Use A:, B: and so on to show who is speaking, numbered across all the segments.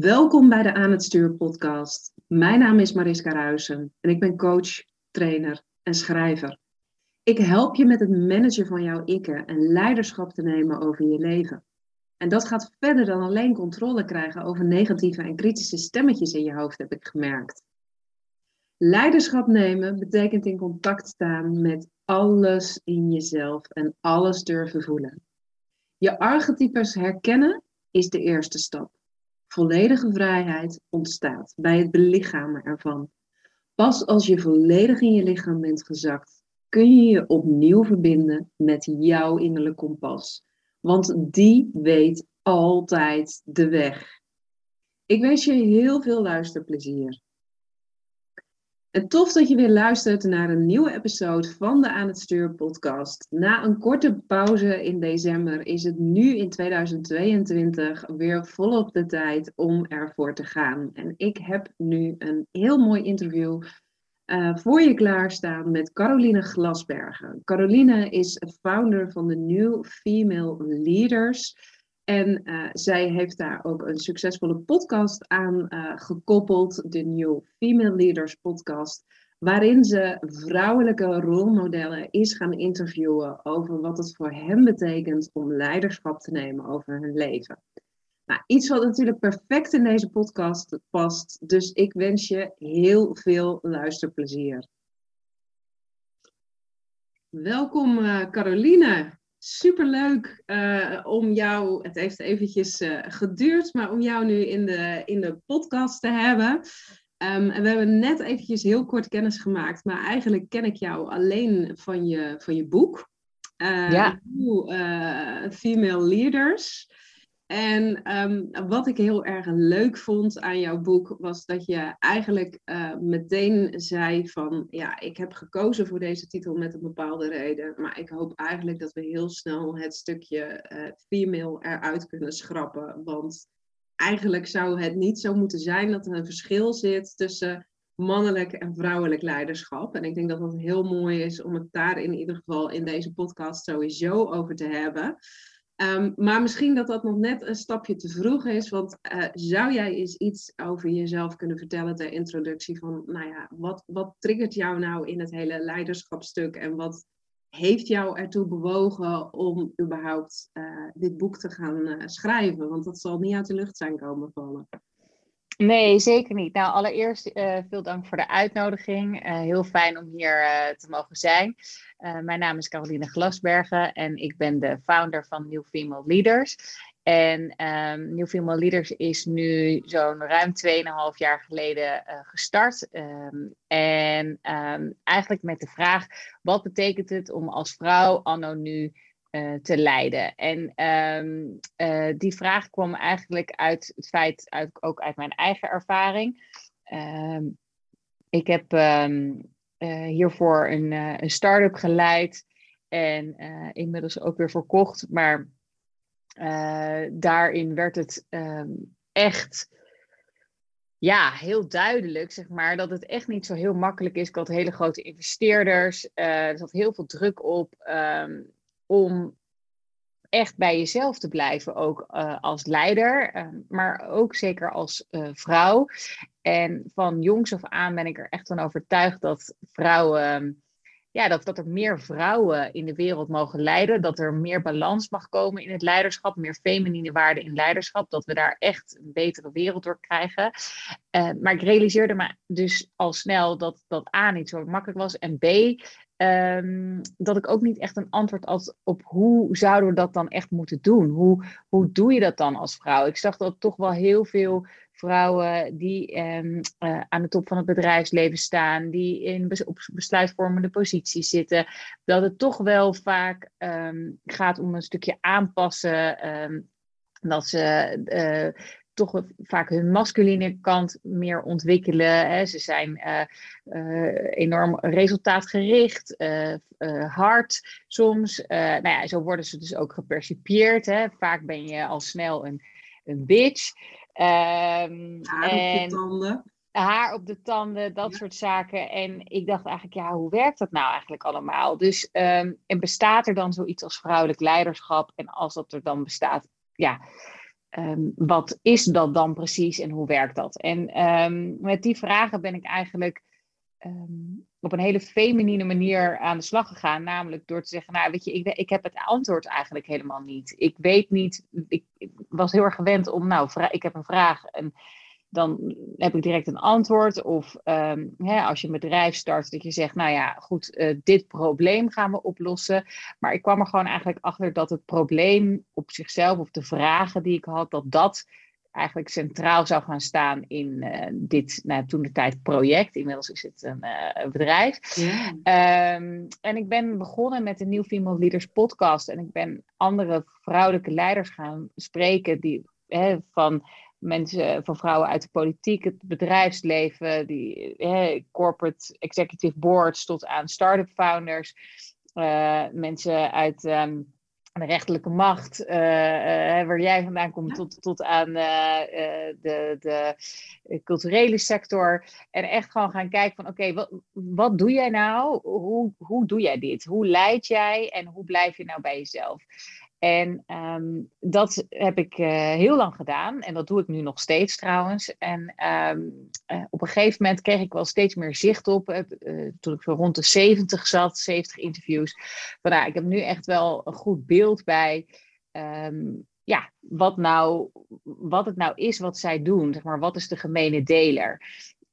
A: Welkom bij de Aan het Stuur podcast. Mijn naam is Mariska Ruisen en ik ben coach, trainer en schrijver. Ik help je met het managen van jouw ikken en leiderschap te nemen over je leven. En dat gaat verder dan alleen controle krijgen over negatieve en kritische stemmetjes in je hoofd, heb ik gemerkt. Leiderschap nemen betekent in contact staan met alles in jezelf en alles durven voelen. Je archetypes herkennen is de eerste stap. Volledige vrijheid ontstaat bij het belichamen ervan. Pas als je volledig in je lichaam bent gezakt, kun je je opnieuw verbinden met jouw innerlijke kompas. Want die weet altijd de weg. Ik wens je heel veel luisterplezier. En tof dat je weer luistert naar een nieuwe episode van de Aan het Stuur podcast. Na een korte pauze in december is het nu in 2022 weer volop de tijd om ervoor te gaan. En ik heb nu een heel mooi interview uh, voor je klaarstaan met Caroline Glasbergen. Caroline is founder van de New Female Leaders. En uh, zij heeft daar ook een succesvolle podcast aan uh, gekoppeld, de New Female Leaders podcast, waarin ze vrouwelijke rolmodellen is gaan interviewen over wat het voor hen betekent om leiderschap te nemen over hun leven. Nou, iets wat natuurlijk perfect in deze podcast past, dus ik wens je heel veel luisterplezier. Welkom uh, Caroline. Superleuk uh, om jou, het heeft eventjes uh, geduurd, maar om jou nu in de, in de podcast te hebben. Um, en we hebben net eventjes heel kort kennis gemaakt, maar eigenlijk ken ik jou alleen van je, van je boek. Uh, ja. Female Leaders. En ehm, wat ik heel erg leuk vond aan jouw boek was dat je eigenlijk uh, meteen zei van ja, ik heb gekozen voor deze titel met een bepaalde reden, maar ik hoop eigenlijk dat we heel snel het stukje uh, female eruit kunnen schrappen, want eigenlijk zou het niet zo moeten zijn dat er een verschil zit tussen mannelijk en vrouwelijk leiderschap. En ik denk dat dat heel mooi is om het daar in ieder geval in deze podcast sowieso over te hebben. Um, maar misschien dat dat nog net een stapje te vroeg is, want uh, zou jij eens iets over jezelf kunnen vertellen ter introductie van, nou ja, wat, wat triggert jou nou in het hele leiderschapstuk en wat heeft jou ertoe bewogen om überhaupt uh, dit boek te gaan uh, schrijven? Want dat zal niet uit de lucht zijn komen vallen.
B: Nee, zeker niet. Nou, allereerst uh, veel dank voor de uitnodiging. Uh, heel fijn om hier uh, te mogen zijn. mijn naam is Caroline Glasbergen en ik ben de founder van New Female Leaders. En um, New Female Leaders is nu zo'n ruim 2,5 jaar geleden gestart. Um, en um, eigenlijk met de vraag: wat betekent het om als vrouw anno nu uh, te leiden. En um, uh, die vraag kwam eigenlijk uit het feit, uit, ook uit mijn eigen ervaring. Um, ik heb um, uh, hiervoor een, een start-up geleid en inmiddels ook weer verkocht. Maar daarin werd het echt ja, heel duidelijk, zeg maar, dat het echt niet zo heel makkelijk is. Ik had hele grote investeerders, er zat heel veel druk op. om echt bij jezelf te blijven, ook uh, als leider, uh, maar ook zeker als uh, vrouw. En van jongs af aan ben ik er echt van overtuigd dat vrouwen, ja, dat, dat er meer vrouwen in de wereld mogen leiden, dat er meer balans mag komen in het leiderschap, meer feminine waarden in leiderschap, dat we daar echt een betere wereld door krijgen. maar ik realiseerde me dus al snel dat dat A niet zo makkelijk was en B, Um, dat ik ook niet echt een antwoord had op hoe zouden we dat dan echt moeten doen? Hoe, hoe doe je dat dan als vrouw? Ik zag dat toch wel heel veel vrouwen die um, uh, aan de top van het bedrijfsleven staan, die in op besluitvormende posities zitten, dat het toch wel vaak um, gaat om een stukje aanpassen. dat ze uh, toch vaak hun masculine kant meer ontwikkelen. Hè. Ze zijn uh, uh, enorm resultaatgericht, uh, hard soms. nou ja, zo worden ze dus ook gepercipieerd. Hè. Vaak ben je al snel een, een bitch.
A: Um, haar en, op de tanden.
B: Haar op de tanden, dat soort zaken. En ik dacht eigenlijk, ja, hoe werkt dat nou eigenlijk allemaal? Dus um, en bestaat er dan zoiets als vrouwelijk leiderschap? En als dat er dan bestaat, ja ehm, wat is dat dan precies en hoe werkt dat? En ehm, met die vragen ben ik eigenlijk op een hele feminine manier aan de slag gegaan. Namelijk door te zeggen, nou weet je, ik, ik heb het antwoord eigenlijk helemaal niet. Ik weet niet, ik, ik was heel erg gewend om, nou, ik heb een vraag en dan heb ik direct een antwoord. Of um, hè, als je een bedrijf start, dat je zegt, nou ja, goed, uh, dit probleem gaan we oplossen. Maar ik kwam er gewoon eigenlijk achter dat het probleem op zichzelf, of de vragen die ik had, dat dat eigenlijk centraal zou gaan staan in uh, dit, nou, toen de tijd project. Inmiddels is het een uh, bedrijf. Yeah. Um, en ik ben begonnen met de New Female Leaders podcast. En ik ben andere vrouwelijke leiders gaan spreken die hè, van mensen, van vrouwen uit de politiek, het bedrijfsleven, die hè, corporate executive boards tot aan start-up founders. Uh, mensen uit um, de rechterlijke macht, uh, uh, waar jij vandaan komt, tot, tot aan de, de culturele sector. En echt gewoon gaan kijken van oké, wat, wat doe jij nou? Hoe, hoe doe jij dit? Hoe leid jij en hoe blijf je nou bij jezelf? En um, dat heb ik uh, heel lang gedaan. En dat doe ik nu nog steeds trouwens. En um, uh, op een gegeven moment kreeg ik wel steeds meer zicht op. Uh, toen ik zo rond de 70 zat, 70 interviews. Van, nou, ik heb nu echt wel een goed beeld bij. Um, ja, wat, nou, wat het nou is wat zij doen. Zeg maar, wat is de gemene deler?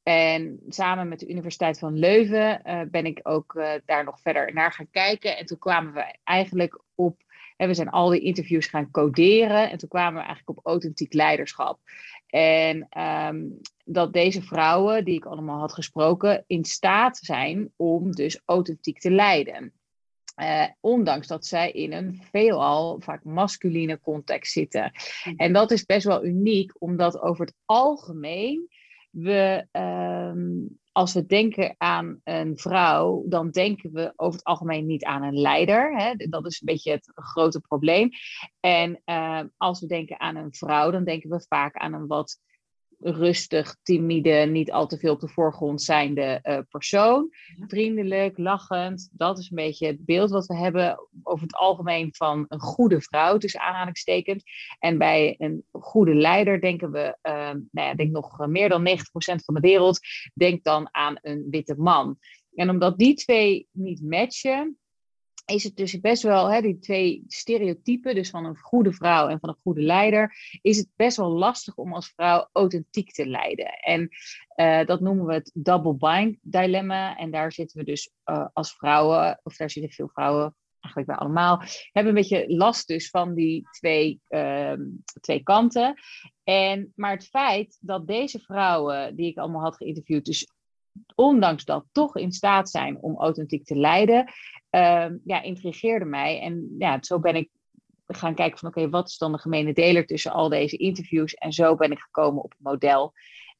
B: En samen met de Universiteit van Leuven ben ik ook daar nog verder naar gaan kijken. En toen kwamen we eigenlijk op en we zijn al die interviews gaan coderen. En toen kwamen we eigenlijk op authentiek leiderschap. En ehm, dat deze vrouwen, die ik allemaal had gesproken, in staat zijn om dus authentiek te leiden. Uh, ondanks dat zij in een veelal vaak masculine context zitten. Mm. En dat is best wel uniek, omdat over het algemeen we um, als we denken aan een vrouw, dan denken we over het algemeen niet aan een leider. Hè? Dat is een beetje het grote probleem. En uh, als we denken aan een vrouw, dan denken we vaak aan een wat rustig, timide, niet al te veel op de voorgrond zijnde uh, persoon. Vriendelijk, lachend. Dat is een beetje het beeld wat we hebben over het algemeen van een goede vrouw, tussen aanhalingstekens. En bij een goede leider denken we, uh, nou ja, denk nog meer dan 90% van de wereld, denkt dan aan een witte man. En omdat die twee niet matchen, is het dus best wel, hè, die twee stereotypen, dus van een goede vrouw en van een goede leider, is het best wel lastig om als vrouw authentiek te leiden. En uh, dat noemen we het double bind dilemma. En daar zitten we dus uh, als vrouwen, of daar zitten veel vrouwen, eigenlijk bij allemaal, hebben een beetje last dus van die twee, uh, twee kanten. En, maar het feit dat deze vrouwen, die ik allemaal had geïnterviewd, dus ondanks dat toch in staat zijn om authentiek te leiden, uh, ja, intrigeerde mij. En ja, zo ben ik gaan kijken van oké, wat is dan de gemene deler tussen al deze interviews? En zo ben ik gekomen op het model.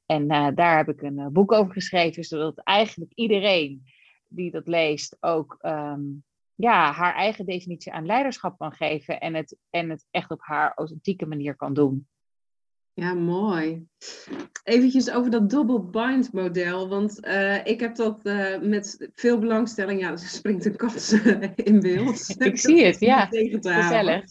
B: En uh, daar heb ik een uh, boek over geschreven, zodat eigenlijk iedereen die dat leest ook um, ja, haar eigen definitie aan leiderschap kan geven en het, en het echt op haar authentieke manier kan doen.
A: Ja, mooi. Eventjes over dat double bind model, want uh, ik heb dat uh, met veel belangstelling, ja, er springt een kat in beeld.
B: ik zie het, ja, gezellig.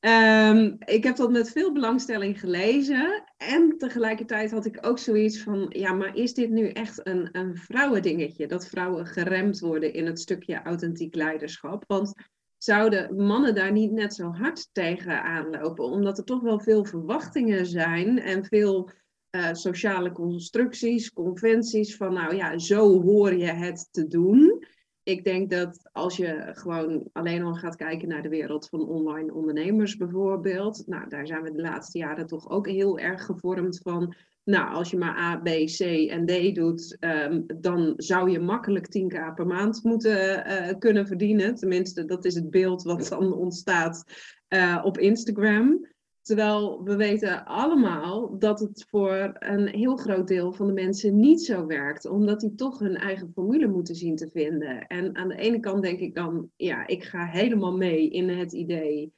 A: Um, ik heb dat met veel belangstelling gelezen en tegelijkertijd had ik ook zoiets van, ja, maar is dit nu echt een, een vrouwendingetje? Dat vrouwen geremd worden in het stukje authentiek leiderschap? Want zouden mannen daar niet net zo hard tegen aanlopen? Omdat er toch wel veel verwachtingen zijn en veel uh, sociale constructies, conventies van, nou ja, zo hoor je het te doen. Ik denk dat als je gewoon alleen al gaat kijken naar de wereld van online ondernemers bijvoorbeeld, nou daar zijn we de laatste jaren toch ook heel erg gevormd van nou, als je maar A, B, C en D doet, um, dan zou je makkelijk 10k per maand moeten uh, kunnen verdienen. Tenminste, dat is het beeld wat dan ontstaat uh, op Instagram. Terwijl we weten allemaal dat het voor een heel groot deel van de mensen niet zo werkt, omdat die toch hun eigen formule moeten zien te vinden. En aan de ene kant denk ik dan, ja, ik ga helemaal mee in het idee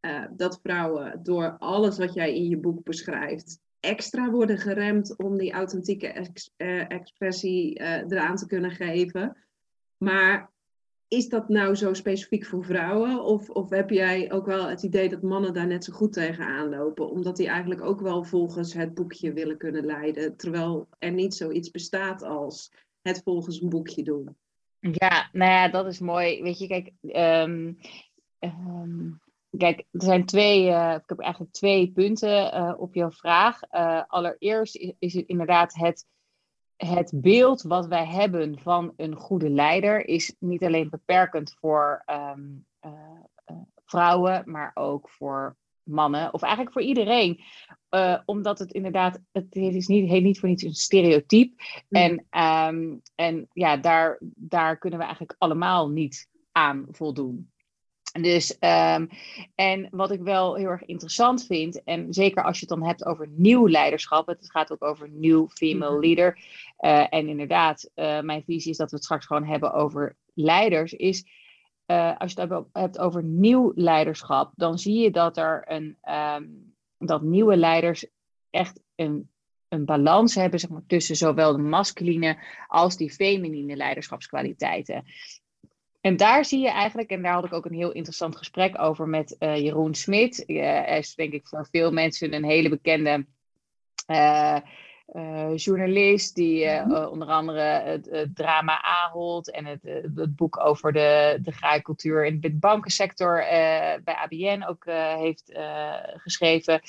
A: uh, dat vrouwen door alles wat jij in je boek beschrijft, extra worden geremd om die authentieke ex, uh, expressie uh, eraan te kunnen geven. Maar is dat nou zo specifiek voor vrouwen? Of, of heb jij ook wel het idee dat mannen daar net zo goed tegenaan lopen? Omdat die eigenlijk ook wel volgens het boekje willen kunnen leiden. Terwijl er niet zoiets bestaat als het volgens een boekje doen.
B: Ja, nou ja, dat is mooi. Weet je, kijk, um, um, kijk er zijn twee, uh, ik heb eigenlijk twee punten uh, op jouw vraag. Uh, allereerst is, is het inderdaad het het beeld wat wij hebben van een goede leider is niet alleen beperkend voor um, uh, vrouwen, maar ook voor mannen, of eigenlijk voor iedereen. Uh, omdat het inderdaad, het is niet, heet niet voor niets een stereotype. Mm. En, um, en ja, daar, daar kunnen we eigenlijk allemaal niet aan voldoen. Dus, um, en wat ik wel heel erg interessant vind, en zeker als je het dan hebt over nieuw leiderschap, het gaat ook over nieuw female mhm. leader. Uh, en inderdaad, uh, mijn visie is dat we het straks gewoon hebben over leiders, is uh, als je het hebt over nieuw leiderschap, dan zie je dat er een, um, dat nieuwe leiders echt een, een balans hebben zeg maar, tussen zowel de masculine als die feminine leiderschapskwaliteiten. En daar zie je eigenlijk, en daar had ik ook een heel interessant gesprek over met uh, Jeroen Smit. Uh, hij is denk ik voor veel mensen een hele bekende uh, uh, journalist die uh, uh, onder andere het, het, drama Ahold en het, het boek over de, de graaikultuur in de bankensector bij ABN ook heeft geschreven.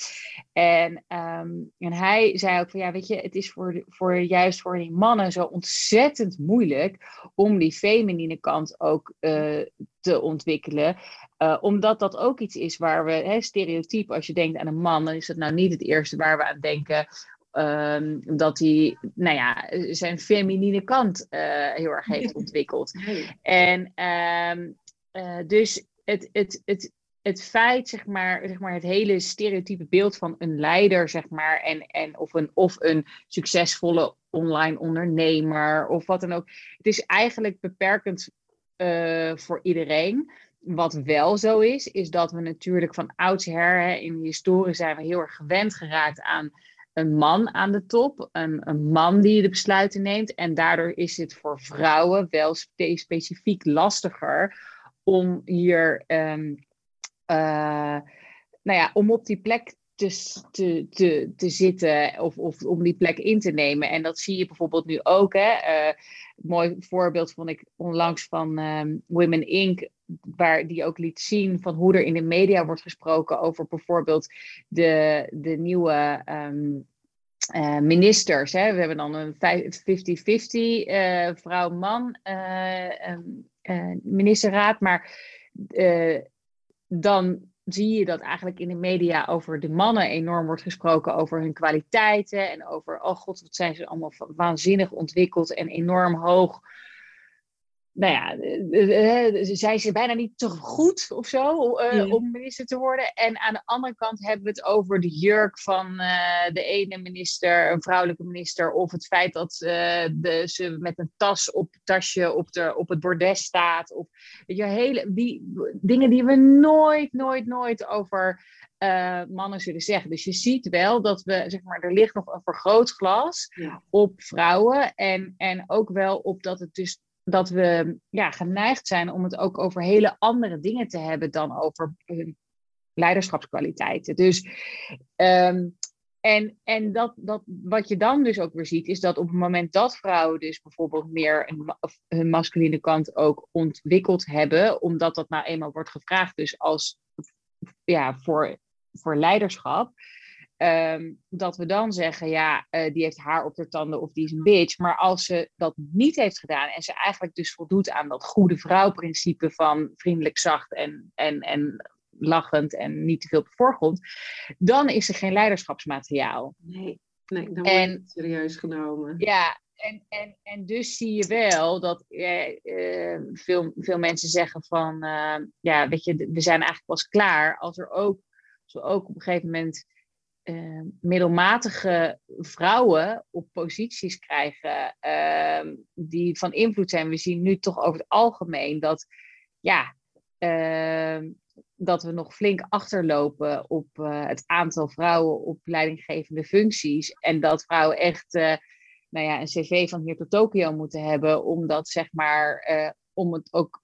B: En, um, en hij zei ook van ja, weet je, het is voor, voor juist voor die mannen zo ontzettend moeilijk om die feminine kant ook te ontwikkelen. Uh, omdat dat ook iets is waar we, hè, stereotyp, als je denkt aan een man, dan is dat nou niet het eerste waar we aan denken. Um, dat hij nou ja, zijn feminine kant uh, heel erg heeft ontwikkeld. En um, uh, dus het, het, het, het feit, zeg maar, zeg maar, het hele stereotype beeld van een leider, zeg maar, en, en of, een, of een succesvolle online ondernemer of wat dan ook. Het is eigenlijk beperkend uh, voor iedereen. Wat wel zo is, is dat we natuurlijk van oudsher hè, in de historie zijn we heel erg gewend geraakt aan een man aan de top, een, een man die de besluiten neemt. En daardoor is het voor vrouwen wel spe specifiek lastiger om hier, um, uh, nou ja, om op die plek te, te, te, te zitten of, of om die plek in te nemen. En dat zie je bijvoorbeeld nu ook. Hè? Uh, mooi voorbeeld vond ik onlangs van um, Women Inc waar die ook liet zien van hoe er in de media wordt gesproken over bijvoorbeeld de, de nieuwe um, uh, ministers. Hè. We hebben dan een 50-50 uh, eh, vrouw-man uh, ministerraad, maar dan zie je dat eigenlijk in de media over de mannen enorm wordt gesproken over hun kwaliteiten en over, oh god, wat zijn ze allemaal waanzinnig ontwikkeld en enorm hoog nou ja, zijn ze bijna niet te goed of zo uh, om minister te worden. En aan de andere kant hebben we het over de jurk van uh, de ene minister, een vrouwelijke minister, of het feit dat uh, de, ze met een tas op tasje op, de, op het bordes staat. Of je, hele, die dingen die we nooit, nooit, nooit over mannen zullen zeggen. Dus je ziet wel dat we, zeg maar, er ligt nog een vergrootglas ja. op vrouwen. En, en ook wel op dat het dus dat we ja, geneigd zijn om het ook over hele andere dingen te hebben dan over hun leiderschapskwaliteiten. Dus, um, en en dat, dat, wat je dan dus ook weer ziet, is dat op het moment dat vrouwen dus bijvoorbeeld meer een, hun masculine kant ook ontwikkeld hebben, omdat dat nou eenmaal wordt gevraagd, dus als ja, voor, voor leiderschap, Um, dat we dan zeggen, ja, uh, die heeft haar op de tanden of die is een bitch. Maar als ze dat niet heeft gedaan en ze eigenlijk dus voldoet aan dat goede vrouwprincipe van vriendelijk, zacht en, en, en lachend en niet te veel op de voorgrond, dan is er geen leiderschapsmateriaal.
A: Nee, nee dan wordt het serieus genomen.
B: Ja, en, en, en dus zie je wel dat eh, eh, veel, veel mensen zeggen van, uh, ja, weet je, we zijn eigenlijk pas klaar als er ook, als we ook op een gegeven moment uh, middelmatige vrouwen op posities krijgen uh, die van invloed zijn. We zien nu toch over het algemeen dat, ja, uh, dat we nog flink achterlopen op eh, het aantal vrouwen op leidinggevende functies. En dat vrouwen echt eh, nou ja, een cv van hier tot Tokio moeten hebben om dat zeg maar, om het ook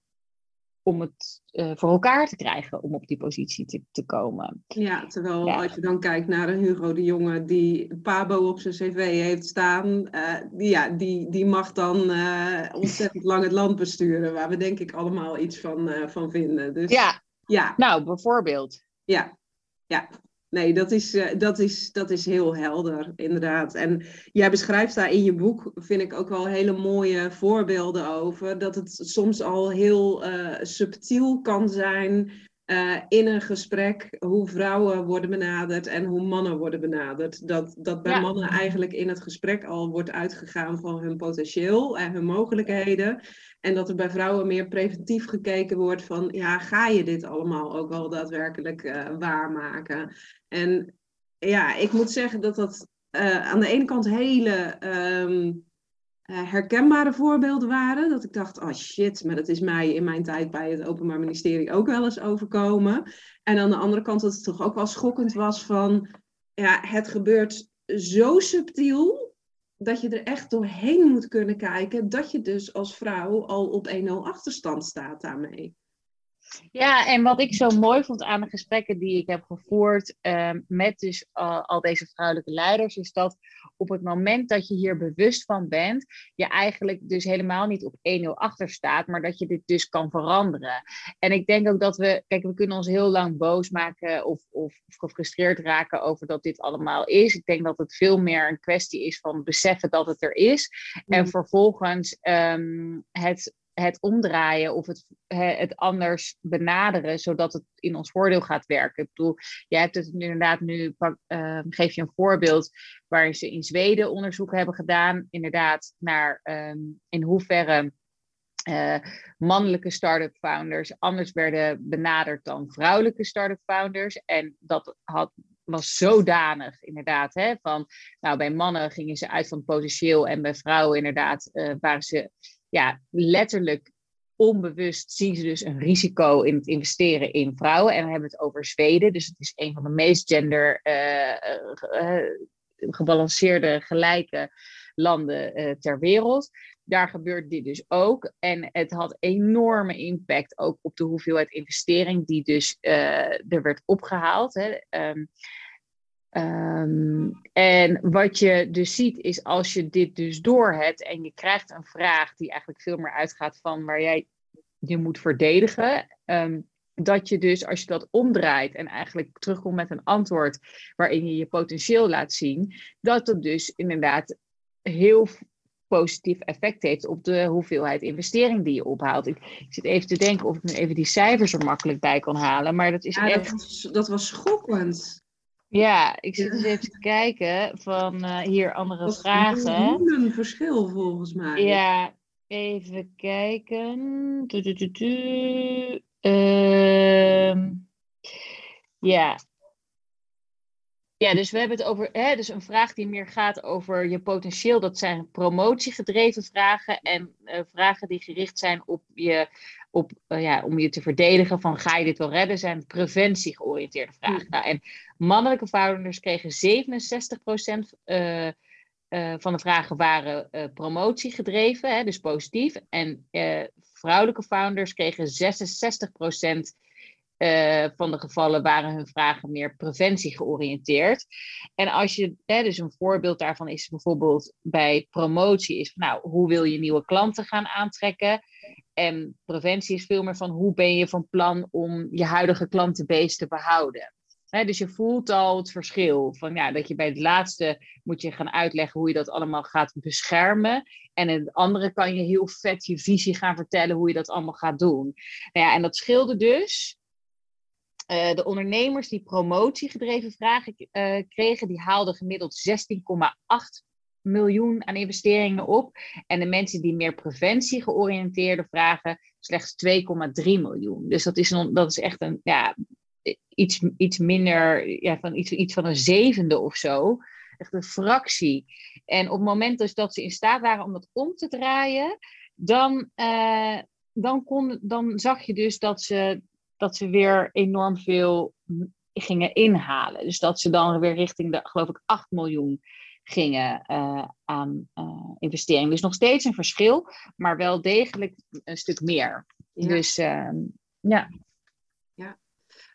B: om het uh, voor elkaar te krijgen om op die positie te, te komen.
A: Ja, terwijl als je dan kijkt naar een Hugo de Jonge die Pabo op zijn cv heeft staan, uh, die, ja, die, die mag dan uh, ontzettend lang het land besturen, waar we denk ik allemaal iets van, van vinden. Dus,
B: ja. ja, nou bijvoorbeeld.
A: Ja, ja. Nee, dat is, uh, dat, is, dat is heel helder, inderdaad. En jij beschrijft daar in je boek, vind ik ook wel hele mooie voorbeelden over. Dat het soms al heel uh, subtiel kan zijn uh, in een gesprek hoe vrouwen worden benaderd en hoe mannen worden benaderd. Dat, dat bij mannen eigenlijk in het gesprek al wordt uitgegaan van hun potentieel en hun mogelijkheden. En dat er bij vrouwen meer preventief gekeken wordt van, ja, ga je dit allemaal ook wel daadwerkelijk uh, waarmaken? En ja, ik moet zeggen dat dat uh, aan de ene kant hele um, uh, herkenbare voorbeelden waren. Dat ik dacht, oh shit, maar dat is mij in mijn tijd bij het Openbaar Ministerie ook wel eens overkomen. En aan de andere kant dat het toch ook wel schokkend was van, ja, het gebeurt zo subtiel dat je er echt doorheen moet kunnen kijken, dat je dus als vrouw al op 1-0 achterstand staat daarmee.
B: Ja, en wat ik zo mooi vond aan de gesprekken die ik heb gevoerd uh, met dus al, al, deze vrouwelijke leiders, is dat op het moment dat je hier bewust van bent, je eigenlijk dus helemaal niet op 1-0 achter staat, maar dat je dit dus kan veranderen. En ik denk ook dat we, kijk, we kunnen ons heel lang boos maken of, of, of gefrustreerd raken over dat dit allemaal is. Ik denk dat het veel meer een kwestie is van beseffen dat het er is. En mm. vervolgens um, het het omdraaien of het, het anders benaderen, zodat het in ons voordeel gaat werken. Ik bedoel, jij hebt het inderdaad nu, uh, geef je een voorbeeld waarin ze in Zweden onderzoek hebben gedaan, inderdaad, naar um, in hoeverre uh, mannelijke start-up founders anders werden benaderd dan vrouwelijke start-up founders. En dat had, was zodanig, inderdaad, hè, van, nou, bij mannen gingen ze uit van potentieel en bij vrouwen inderdaad uh, waren ze ja, letterlijk onbewust zien ze dus een risico in het investeren in vrouwen. En we hebben het over Zweden, dus het is een van de meest gender uh, uh, gebalanceerde, gelijke landen ter wereld. Daar gebeurt dit dus ook. En het had enorme impact ook op de hoeveelheid investering die dus er werd opgehaald. Hè. Um, Um, en wat je dus ziet is als je dit dus doorhebt en je krijgt een vraag die eigenlijk veel meer uitgaat van waar jij je moet verdedigen, um, dat je dus als je dat omdraait en eigenlijk terugkomt met een antwoord waarin je je potentieel laat zien, dat het dus inderdaad heel positief effect heeft op de hoeveelheid investering die je ophaalt. Ik, ik zit even te denken of ik nu even die cijfers er makkelijk bij kan halen, maar dat is
A: ja,
B: echt...
A: Dat was, dat was schokkend.
B: Ja, ik zit eens even te kijken van uh, hier andere dat vragen.
A: is een verschil volgens mij.
B: Ja, even kijken. Uh, ja. Ja, dus we hebben het over, hè, dus een vraag die meer gaat over je potentieel. Dat zijn promotiegedreven vragen en uh, vragen die gericht zijn op je op, uh, ja, om je te verdedigen van ga je dit wel redden, zijn preventie georiënteerde vragen. Nou, en mannelijke founders kregen 67% uh, uh, van de vragen waren promotie gedreven, hè, dus positief. En vrouwelijke founders kregen 66% uh, van de gevallen waren hun vragen meer preventie georiënteerd. En als je, hè, dus een voorbeeld daarvan is bijvoorbeeld bij promotie, is nou, hoe wil je nieuwe klanten gaan aantrekken? En preventie is veel meer van hoe ben je van plan om je huidige klantenbase te behouden. dus je voelt al het verschil. Van, ja, dat je bij het laatste moet je gaan uitleggen hoe je dat allemaal gaat beschermen. En in het andere kan je heel vet je visie gaan vertellen hoe je dat allemaal gaat doen. Nou ja, en dat scheelde dus. Uh, de ondernemers die promotiegedreven vragen uh, kregen, die haalden gemiddeld 16,8 miljoen aan investeringen op. En de mensen die meer preventie georiënteerde vragen, slechts 2,3 miljoen. Dus dat is, een, dat is echt een, ja, iets, iets minder, ja, van iets, iets van een zevende of zo. Echt een fractie. En op het moment dus dat ze in staat waren om dat om te draaien, dan, uh, dan, kon, dan zag je dus dat ze, dat ze weer enorm veel gingen inhalen. Dus dat ze dan weer richting de, geloof ik, 8 miljoen gingen uh, aan uh, investeringen. Dus nog steeds een verschil, maar wel degelijk een stuk meer. Dus, uh, Ja.
A: ja.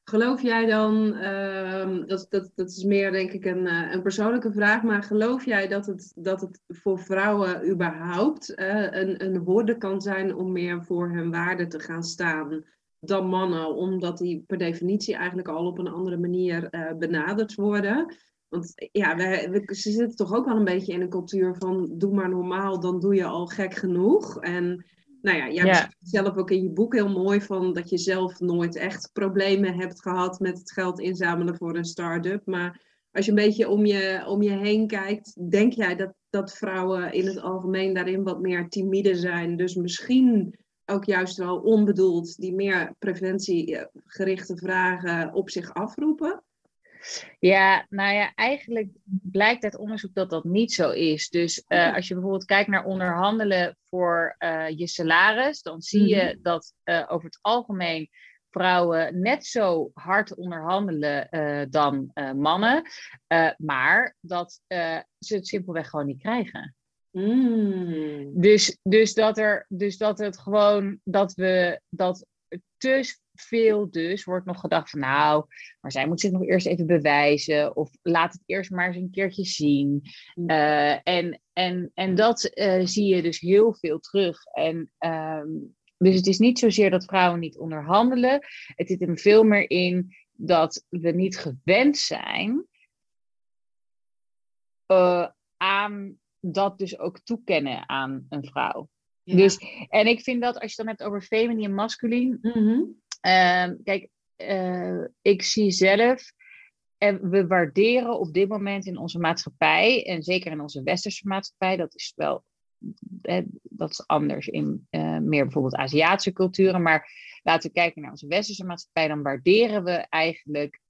A: Geloof jij dan, uh, dat, dat, dat is meer denk ik een, uh, een persoonlijke vraag, maar geloof jij dat het, dat het voor vrouwen überhaupt een, een horde kan zijn om meer voor hun waarde te gaan staan dan mannen, omdat die per definitie eigenlijk al op een andere manier uh, benaderd worden? Want ja, we, we, ze zitten toch ook wel een beetje in een cultuur van doe maar normaal, dan doe je al gek genoeg. En nou ja, jij ja. zelf ook in je boek heel mooi van dat je zelf nooit echt problemen hebt gehad met het geld inzamelen voor een start-up. Maar als je een beetje om je, om je heen kijkt, denk jij dat, dat vrouwen in het algemeen daarin wat meer timide zijn? Dus misschien ook juist wel onbedoeld die meer preventiegerichte vragen op zich afroepen?
B: Ja, nou ja, eigenlijk blijkt uit onderzoek dat dat niet zo is. Dus uh, als je bijvoorbeeld kijkt naar onderhandelen voor uh, je salaris, dan zie je mm-hmm. dat uh, over het algemeen vrouwen net zo hard onderhandelen dan mannen, maar dat ze het simpelweg gewoon niet krijgen. Mm. Dus, dus, dat er, dus dat het gewoon dat we dat te veel dus wordt nog gedacht van nou, maar zij moet zich nog eerst even bewijzen of laat het eerst maar eens een keertje zien. Uh, en, en, en dat uh, zie je dus heel veel terug. En um, dus het is niet zozeer dat vrouwen niet onderhandelen. Het zit er veel meer in dat we niet gewend zijn uh, aan dat dus ook toekennen aan een vrouw. Ja. Dus, en ik vind dat als je dan hebt over feminine en masculin. Mm-hmm. Uh, kijk, uh, ik zie zelf. En we waarderen op dit moment in onze maatschappij, en zeker in onze westerse maatschappij, dat is wel dat is anders in uh, meer bijvoorbeeld Aziatische culturen. Maar laten we kijken naar onze westerse maatschappij, dan waarderen we eigenlijk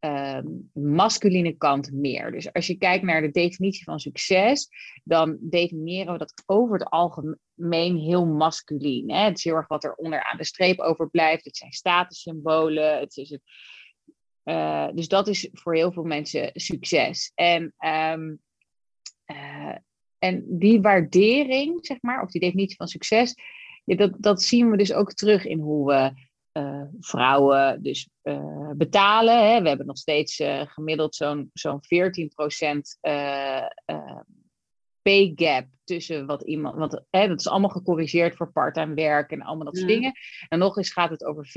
B: uh, masculine kant meer. Dus als je kijkt naar de definitie van succes, dan definiëren we dat over het algemeen heel masculien. Hè? Het is heel erg wat er onderaan de streep overblijft. Het zijn statussymbolen. Het is het, uh, dus dat is voor heel veel mensen succes. En, um, uh, en die waardering, zeg maar, of die definitie van succes, dat, dat zien we dus ook terug in hoe we uh, vrouwen dus betalen. Hè. We hebben nog steeds gemiddeld zo'n zo'n 14% pay gap tussen wat iemand. Want hè, dat is allemaal gecorrigeerd voor part-time werk en allemaal dat soort ja. dingen. En nog eens gaat het over 14%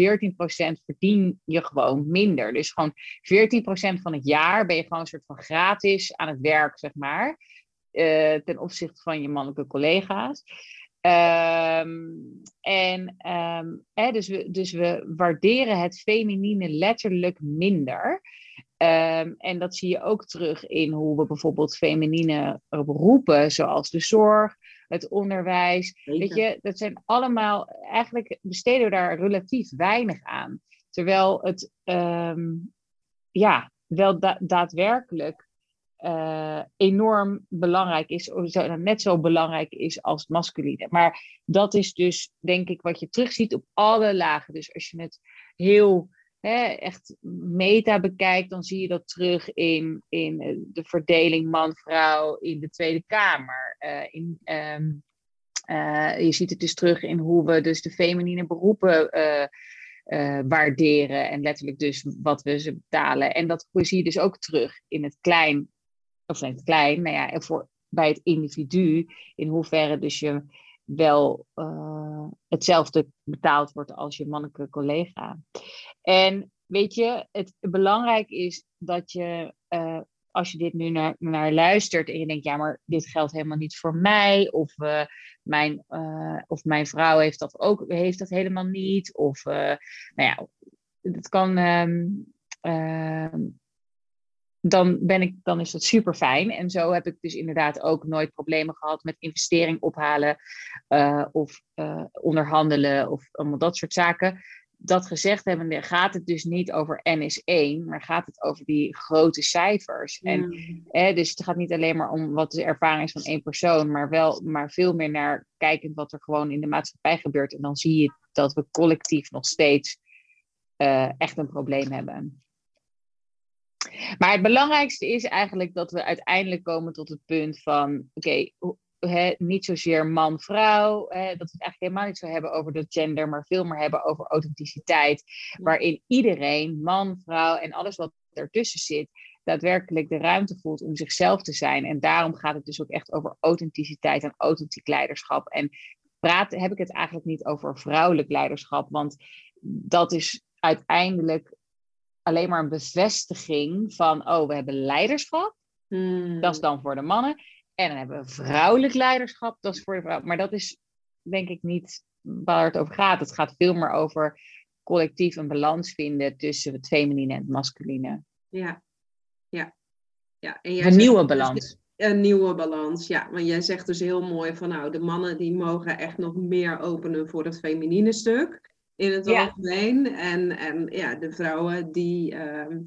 B: verdien je gewoon minder. Dus gewoon 14% van het jaar ben je gewoon een soort van gratis aan het werk, zeg maar. ten opzichte van je mannelijke collega's. Um, en um, hè, dus, we, dus we waarderen het feminine letterlijk minder. Um, en dat zie je ook terug in hoe we bijvoorbeeld feminine beroepen, zoals de zorg, het onderwijs. Weet je, dat zijn allemaal, eigenlijk besteden we daar relatief weinig aan. Terwijl het ja, wel da daadwerkelijk uh, enorm belangrijk is, net zo belangrijk is als het masculine. Maar dat is dus, denk ik, wat je terugziet op alle lagen. Dus als je het heel echt meta bekijkt, dan zie je dat terug in, in eh, de verdeling man-vrouw in de Tweede Kamer. Uh, in, um, uh, je ziet het dus terug in hoe we dus de feminine beroepen waarderen en letterlijk dus wat we ze betalen. En dat zie je dus ook terug in het klein of het klein, nou ja, voor, bij het individu, in hoeverre dus je wel hetzelfde betaald wordt als je mannelijke collega. En weet je, het belangrijk is dat je, uh, als je dit nu naar, naar luistert en je denkt, ja, maar dit geldt helemaal niet voor mij, of, uh, mijn, of mijn vrouw heeft dat ook heeft dat helemaal niet, of nou ja, het kan. Um, dan, ben ik, dan is dat super fijn. En zo heb ik dus inderdaad ook nooit problemen gehad met investering ophalen of onderhandelen of allemaal dat soort zaken. Dat gezegd hebben, gaat het dus niet over N is 1, maar gaat het over die grote cijfers. En, dus het gaat niet alleen maar om wat de ervaring is van één persoon, maar, wel, maar veel meer naar kijkend wat er gewoon in de maatschappij gebeurt. En dan zie je dat we collectief nog steeds uh, echt een probleem hebben. Maar het belangrijkste is eigenlijk dat we uiteindelijk komen tot het punt van: oké, okay, niet zozeer man-vrouw, dat we het eigenlijk helemaal niet zo hebben over de gender, maar veel meer hebben over authenticiteit, waarin iedereen, man, vrouw en alles wat ertussen zit, daadwerkelijk de ruimte voelt om zichzelf te zijn. En daarom gaat het dus ook echt over authenticiteit en authentiek leiderschap. En praat, heb ik het eigenlijk niet over vrouwelijk leiderschap, want dat is uiteindelijk alleen maar een bevestiging van, oh, we hebben leiderschap. Hmm. Dat is dan voor de mannen. En dan hebben we vrouwelijk leiderschap, dat is voor de vrouw. Maar dat is denk ik niet waar het over gaat. Het gaat veel meer over collectief een balans vinden tussen het feminine en het masculine.
A: Ja, ja. ja. En
B: een nieuwe dus balans.
A: Een nieuwe balans, ja. Want jij zegt dus heel mooi van nou, de mannen die mogen echt nog meer openen voor het feminine stuk in het algemeen. En, en ja, de vrouwen die, ehm,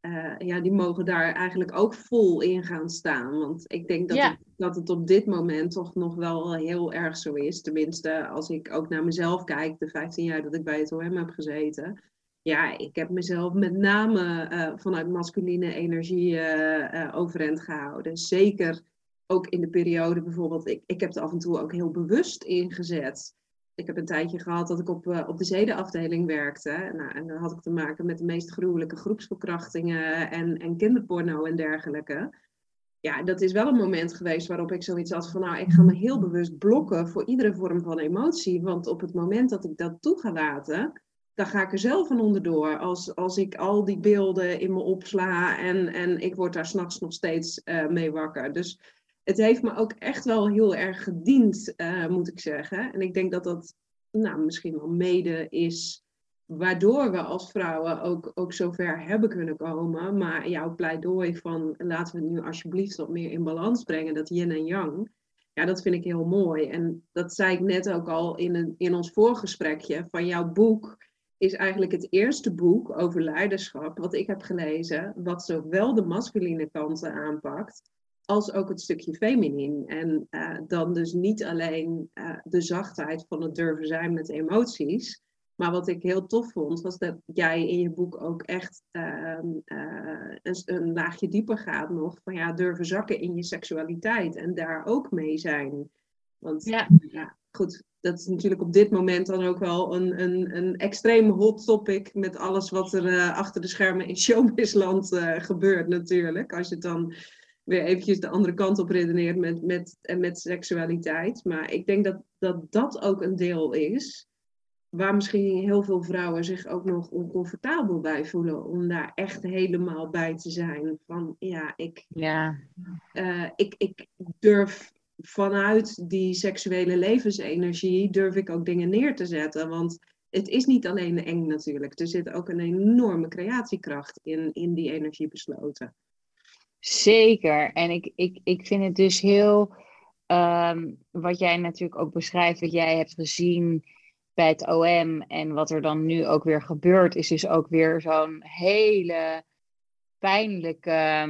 A: eh, ja, die mogen daar eigenlijk ook vol in gaan staan. Want ik denk dat, het, dat het op dit moment toch nog wel heel erg zo is. Tenminste, als ik ook naar mezelf kijk, de 15 jaar dat ik bij het OM heb gezeten. Ja, ik heb mezelf met name uh, vanuit masculine energie uh, overeind gehouden. Zeker ook in de periode bijvoorbeeld, ik, ik heb het af en toe ook heel bewust ingezet ik heb een tijdje gehad dat ik op, uh, op de zedenafdeling werkte. Nou, en dan had ik te maken met de meest gruwelijke groepsverkrachtingen en, en kinderporno en dergelijke. Ja, dat is wel een moment geweest waarop ik zoiets had van, nou, ik ga me heel bewust blokken voor iedere vorm van emotie. Want op het moment dat ik dat toe ga laten, dan ga ik er zelf van onderdoor. Als, als ik al die beelden in me opsla en, en ik word daar s'nachts nog steeds uh, mee wakker. Dus het heeft me ook echt wel heel erg gediend, uh, moet ik zeggen. En ik denk dat dat nou, misschien wel mede is waardoor we als vrouwen ook, ook zover hebben kunnen komen. Maar jouw pleidooi van laten we het nu alsjeblieft wat meer in balans brengen, dat yin en yang. Ja, dat vind ik heel mooi. En dat zei ik net ook al in, een, in ons voorgesprekje. Van jouw boek is eigenlijk het eerste boek over leiderschap wat ik heb gelezen. Wat zowel de masculine kanten aanpakt als ook het stukje feminin. En uh, dan dus niet alleen uh, de zachtheid van het durven zijn met emoties. Maar wat ik heel tof vond, was dat jij in je boek ook echt uh, een, een, laagje dieper gaat nog. Van ja, durven zakken in je seksualiteit en daar ook mee zijn. Want ja. ja goed, dat is natuurlijk op dit moment dan ook wel een, een, een extreem hot topic met alles wat er achter de schermen in showbizland gebeurt natuurlijk. Als je het dan weer eventjes de andere kant op redeneert met, met, en met seksualiteit. Maar ik denk dat, dat dat ook een deel is waar misschien heel veel vrouwen zich ook nog oncomfortabel bij voelen om daar echt helemaal bij te zijn. Van ja, ik, ja. Uh, ik, ik durf vanuit die seksuele levensenergie, durf ik ook dingen neer te zetten. Want het is niet alleen eng natuurlijk. Er zit ook een enorme creatiekracht in, in die energie besloten.
B: Zeker. En ik, ik, ik vind het dus heel, um, wat jij natuurlijk ook beschrijft, wat jij hebt gezien bij het OM en wat er dan nu ook weer gebeurt, is dus ook weer zo'n hele pijnlijke,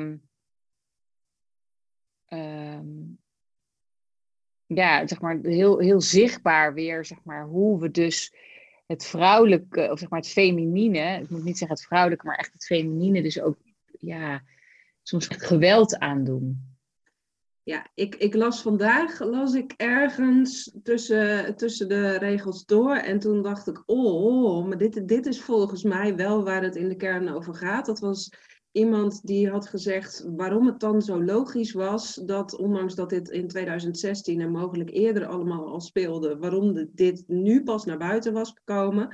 B: um, ja, zeg maar, heel, heel zichtbaar weer, zeg maar, hoe we dus het vrouwelijke, of zeg maar het feminine, ik moet niet zeggen het vrouwelijke, maar echt het feminine, dus ook, ja, soms geweld aandoen.
A: Ja, ik, ik las vandaag, las ik ergens tussen, tussen de regels door. En toen dacht ik, oh, oh, maar dit, dit is volgens mij wel waar het in de kern over gaat. Dat was iemand die had gezegd waarom het dan zo logisch was dat, ondanks dat dit in 2016 en mogelijk eerder allemaal al speelde, waarom dit nu pas naar buiten was gekomen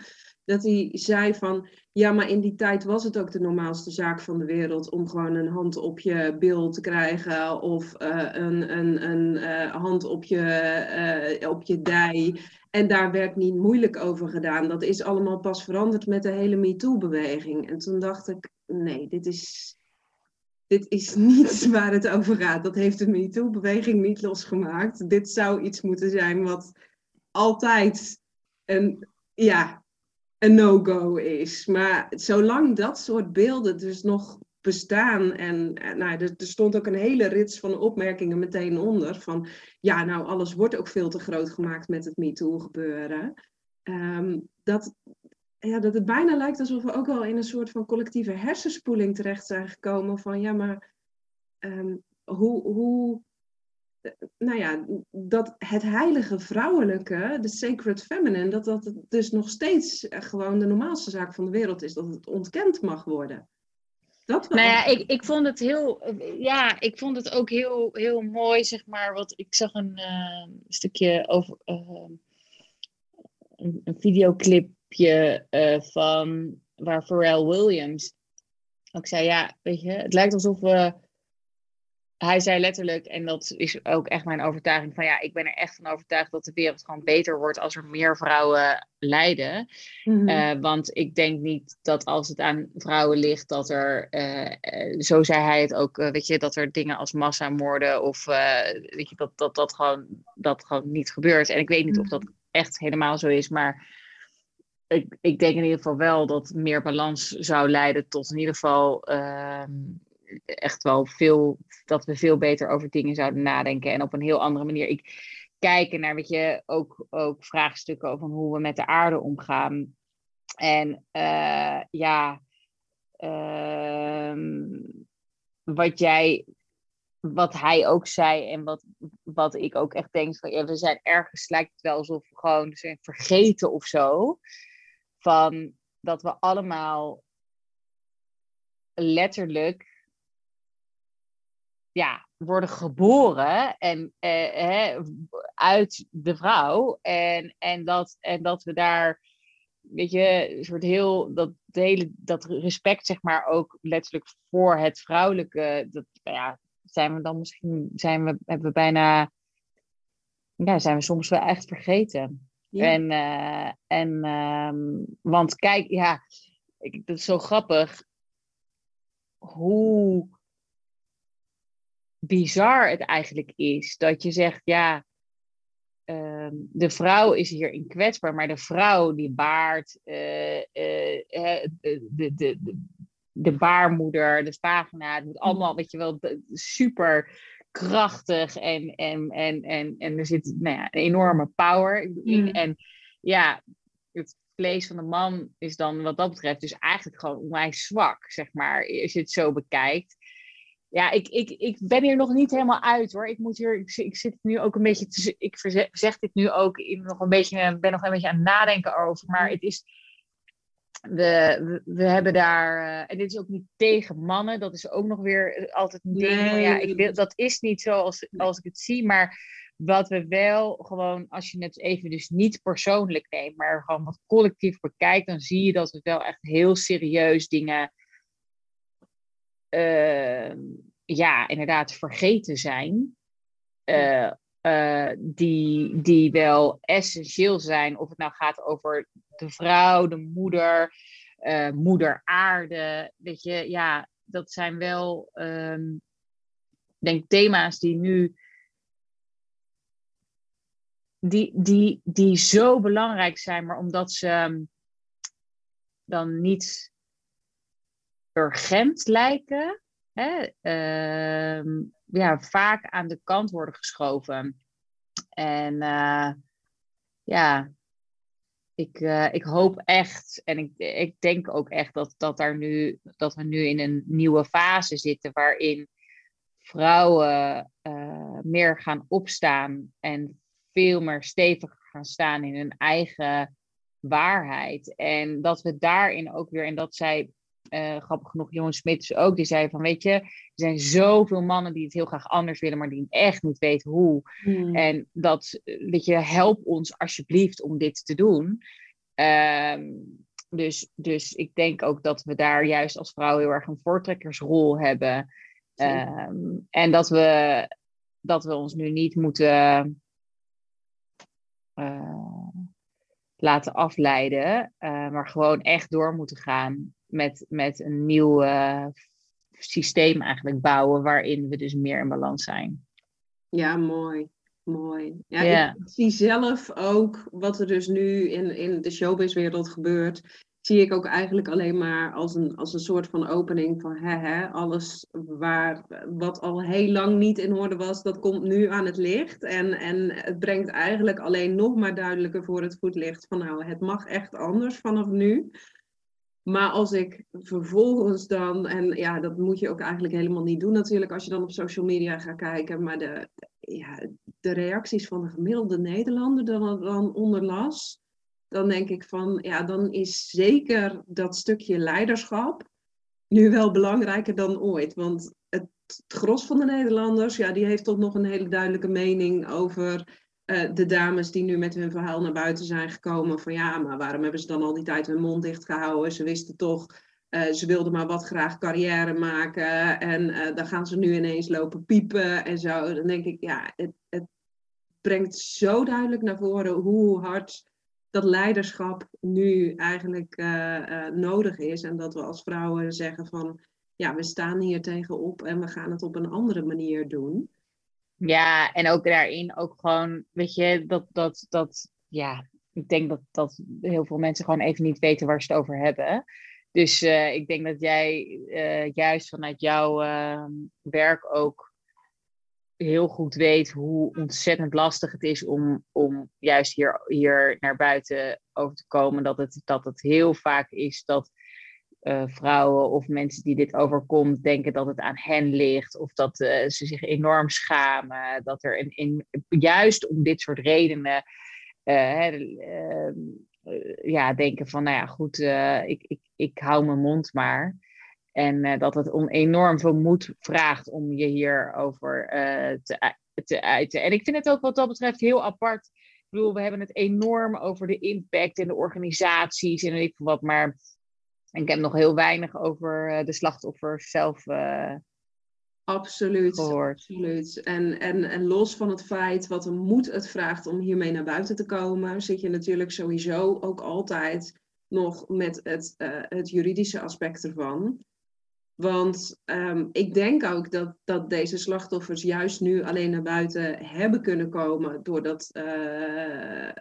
A: dat hij zei van, ja, maar in die tijd was het ook de normaalste zaak van de wereld om gewoon een hand op je bil te krijgen of uh, een, een, een uh, hand op je, uh, op je dij. En daar werd niet moeilijk over gedaan. Dat is allemaal pas veranderd met de hele MeToo-beweging. En toen dacht ik, nee, dit is, dit is niet waar het over gaat. Dat heeft de MeToo-beweging niet losgemaakt. Dit zou iets moeten zijn wat altijd een, ja, een no-go is. Maar zolang dat soort beelden dus nog bestaan. En, nou, er, er, stond ook een hele rits van opmerkingen meteen onder. Van ja, nou, alles wordt ook veel te groot gemaakt met het MeToo gebeuren. Um, dat, ja, dat het bijna lijkt alsof we ook wel in een soort van collectieve hersenspoeling terecht zijn gekomen. Van ja, maar um, hoe, hoe nou ja, dat het heilige vrouwelijke, de sacred feminine, dat dat dus nog steeds gewoon de normaalste zaak van de wereld is, dat het ontkend mag worden.
B: Dat. Nou ja, ik, ik vond het heel, ja, ik vond het ook heel, heel mooi, zeg maar, wat ik zag een uh, stukje over uh, een, een videoclipje van waar Pharrell Williams ook zei, ja, weet je, het lijkt alsof we hij zei letterlijk, en dat is ook echt mijn overtuiging, van ja, ik ben er echt van overtuigd dat de wereld gewoon beter wordt als er meer vrouwen lijden. Mhm. Eh, want ik denk niet dat als het aan vrouwen ligt, dat er, uh, zo zei hij het ook, weet je, dat er dingen als massamoorden of weet je, dat, dat, dat, gewoon, dat gewoon niet gebeurt. En ik weet niet of dat mhm. echt helemaal zo is, maar ik, ik denk in ieder geval wel dat meer balans zou leiden tot in ieder geval ehm, echt wel veel, dat we veel beter over dingen zouden nadenken en op een heel andere manier. Ik kijken naar, weet je, ook, ook vraagstukken over hoe we met de aarde omgaan. En uh, ja, uh, wat jij, wat hij ook zei en wat, wat ik ook echt denk van, we zijn ergens, lijkt het wel alsof we gewoon zijn vergeten of zo. Van dat we allemaal letterlijk ja, worden geboren en, eh, hè, uit de vrouw. En, en, dat, en dat we daar, weet je, een soort heel, dat, hele, dat respect, zeg maar, ook letterlijk voor het vrouwelijke, dat, nou ja, zijn we dan misschien, zijn we, hebben we bijna, ja, zijn we soms wel echt vergeten. En, uh, en um, want kijk, ja, ik, dat is zo grappig hoe bizar het eigenlijk is. Dat je zegt, ja, uh, de vrouw is hierin kwetsbaar, maar de vrouw die baart, uh, uh, de, de, de, de baarmoeder, de vagina, het moet allemaal, weet je wel, super krachtig en, en, en, en, en er zit nou ja, een enorme power in. Mm. En ja, het vlees van de man is dan wat dat betreft dus eigenlijk gewoon onwijs zwak, zeg maar, als je het zo bekijkt ja, ik, ik, ik ben hier nog niet helemaal uit hoor. Ik moet hier, ik, ik zit nu ook een beetje, te, ik zeg dit nu ook in nog een beetje, ben nog een beetje aan het nadenken over. Maar het is, we, we, hebben daar, uh, en dit is ook niet tegen mannen, dat is ook nog weer altijd een ding. Nee. Ja, ik wil, dat is niet zo als, als ik het zie, maar wat we wel gewoon, als je het even dus niet persoonlijk neemt, maar gewoon wat collectief bekijkt, dan zie je dat we wel echt heel serieus dingen Ehm, ja, inderdaad vergeten zijn. Uh, uh, die, die wel essentieel zijn. Of het nou gaat over de vrouw, de moeder, uh, moeder aarde. Weet je, ja, dat zijn wel, um, denk thema's die nu. Die, die, die zo belangrijk zijn, maar omdat ze ehm, dan niet urgent lijken, hè, uh, ja, vaak aan de kant worden geschoven. En uh, ja, ik, uh, ik hoop echt, en ik, ik denk ook echt dat, dat, daar nu, dat we nu in een nieuwe fase zitten waarin vrouwen uh, meer gaan opstaan en veel meer steviger gaan staan in hun eigen waarheid. En dat we daarin ook weer, en dat zij uh, grappig genoeg, Johan Smit ook, die zei van, weet je, er zijn zoveel mannen die het heel graag anders willen, maar die echt niet weten hoe. Hmm. En dat, weet je, help ons alsjeblieft om dit te doen. Ehm, dus, dus ik denk ook dat we daar juist als vrouw heel erg een voortrekkersrol hebben. Ehm, en dat we, dat we ons nu niet moeten uh, laten afleiden, uh, maar gewoon echt door moeten gaan met, met een nieuw uh, systeem eigenlijk bouwen waarin we dus meer in balans zijn.
A: Ja, mooi. Mooi. Ja, Ik zie zelf ook wat er dus nu in, in de showbizwereld gebeurt. Zie ik ook eigenlijk alleen maar als een, als een soort van opening van hè, hè, alles waar, wat al heel lang niet in orde was, dat komt nu aan het licht. En, en het brengt eigenlijk alleen nog maar duidelijker voor het voetlicht van nou, het mag echt anders vanaf nu. Maar als ik vervolgens dan, en ja, dat moet je ook eigenlijk helemaal niet doen natuurlijk als je dan op social media gaat kijken. Maar de, ja, de reacties van de gemiddelde Nederlander dan, dan onderlas, dan denk ik van, ja, dan is zeker dat stukje leiderschap nu wel belangrijker dan ooit. Want het, gros van de Nederlanders, ja, die heeft toch nog een hele duidelijke mening over uh, de dames die nu met hun verhaal naar buiten zijn gekomen. Van ja, maar waarom hebben ze dan al die tijd hun mond dicht gehouden? Ze wisten toch, uh, ze wilden maar wat graag carrière maken. En uh, dan gaan ze nu ineens lopen piepen en zo. Dan denk ik, ja, het, het brengt zo duidelijk naar voren hoe hard dat leiderschap nu eigenlijk nodig is. En dat we als vrouwen zeggen van, ja, we staan hier tegenop en we gaan het op een andere manier doen.
B: Ja, en ook daarin ook gewoon, weet je, dat, dat, dat, ja, ik denk dat, dat heel veel mensen gewoon even niet weten waar ze het over hebben. Dus uh, ik denk dat jij uh, juist vanuit jouw uh, werk ook heel goed weet hoe ontzettend lastig het is om, om juist hier, hier naar buiten over te komen. Dat het, dat het heel vaak is dat uh, vrouwen of mensen die dit overkomt denken dat het aan hen ligt of dat uh, ze zich enorm schamen. Dat er juist om dit soort redenen uh, ja, denken van, nou ja, goed, ik, ik, ik hou mijn mond maar. En dat het om enorm veel moed vraagt om je hierover te, te uiten. En ik vind het ook wat dat betreft heel apart. Ik bedoel, we hebben het enorm over de impact en de organisaties en weet ik wat, maar ik heb nog heel weinig over eh, de slachtoffers zelf uh,
A: absoluut, gehoord. Absoluut. En, en, en los van het feit wat een moed het vraagt om hiermee naar buiten te komen, zit je natuurlijk sowieso ook altijd nog met het, uh, het juridische aspect ervan. Want um, ik denk ook dat, dat deze slachtoffers juist nu alleen naar buiten hebben kunnen komen doordat uh,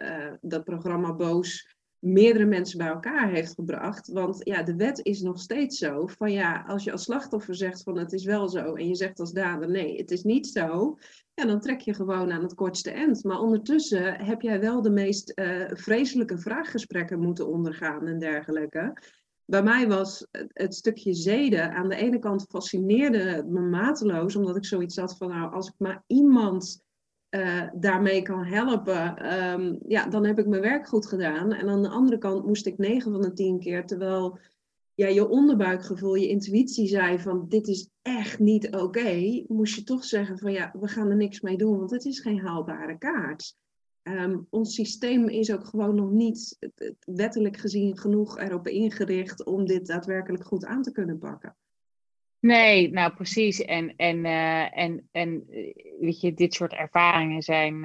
A: uh, dat programma Boos meerdere mensen bij elkaar heeft gebracht. Want ja, de wet is nog steeds zo van ja, als je als slachtoffer zegt van het is wel zo en je zegt als dader nee, het is niet zo, ja, dan trek je gewoon aan het kortste eind. Maar ondertussen heb jij wel de meest uh, vreselijke vraaggesprekken moeten ondergaan en dergelijke. Bij mij was het, het stukje zeden aan de ene kant fascineerde me mateloos, omdat ik zoiets had van nou, als ik maar iemand uh, daarmee kan helpen, um, ja, dan heb ik mijn werk goed gedaan. En aan de andere kant moest ik 9 van de 10 keer, terwijl ja, je onderbuikgevoel, je intuïtie zei van dit is echt niet oké, moest je toch zeggen van ja, we gaan er niks mee doen, want het is geen haalbare kaart. Um, ons systeem is ook gewoon nog niet wettelijk gezien genoeg erop ingericht om dit daadwerkelijk goed aan te kunnen pakken.
B: Nee, nou precies. En, en, uh, en, en weet je, dit soort ervaringen zijn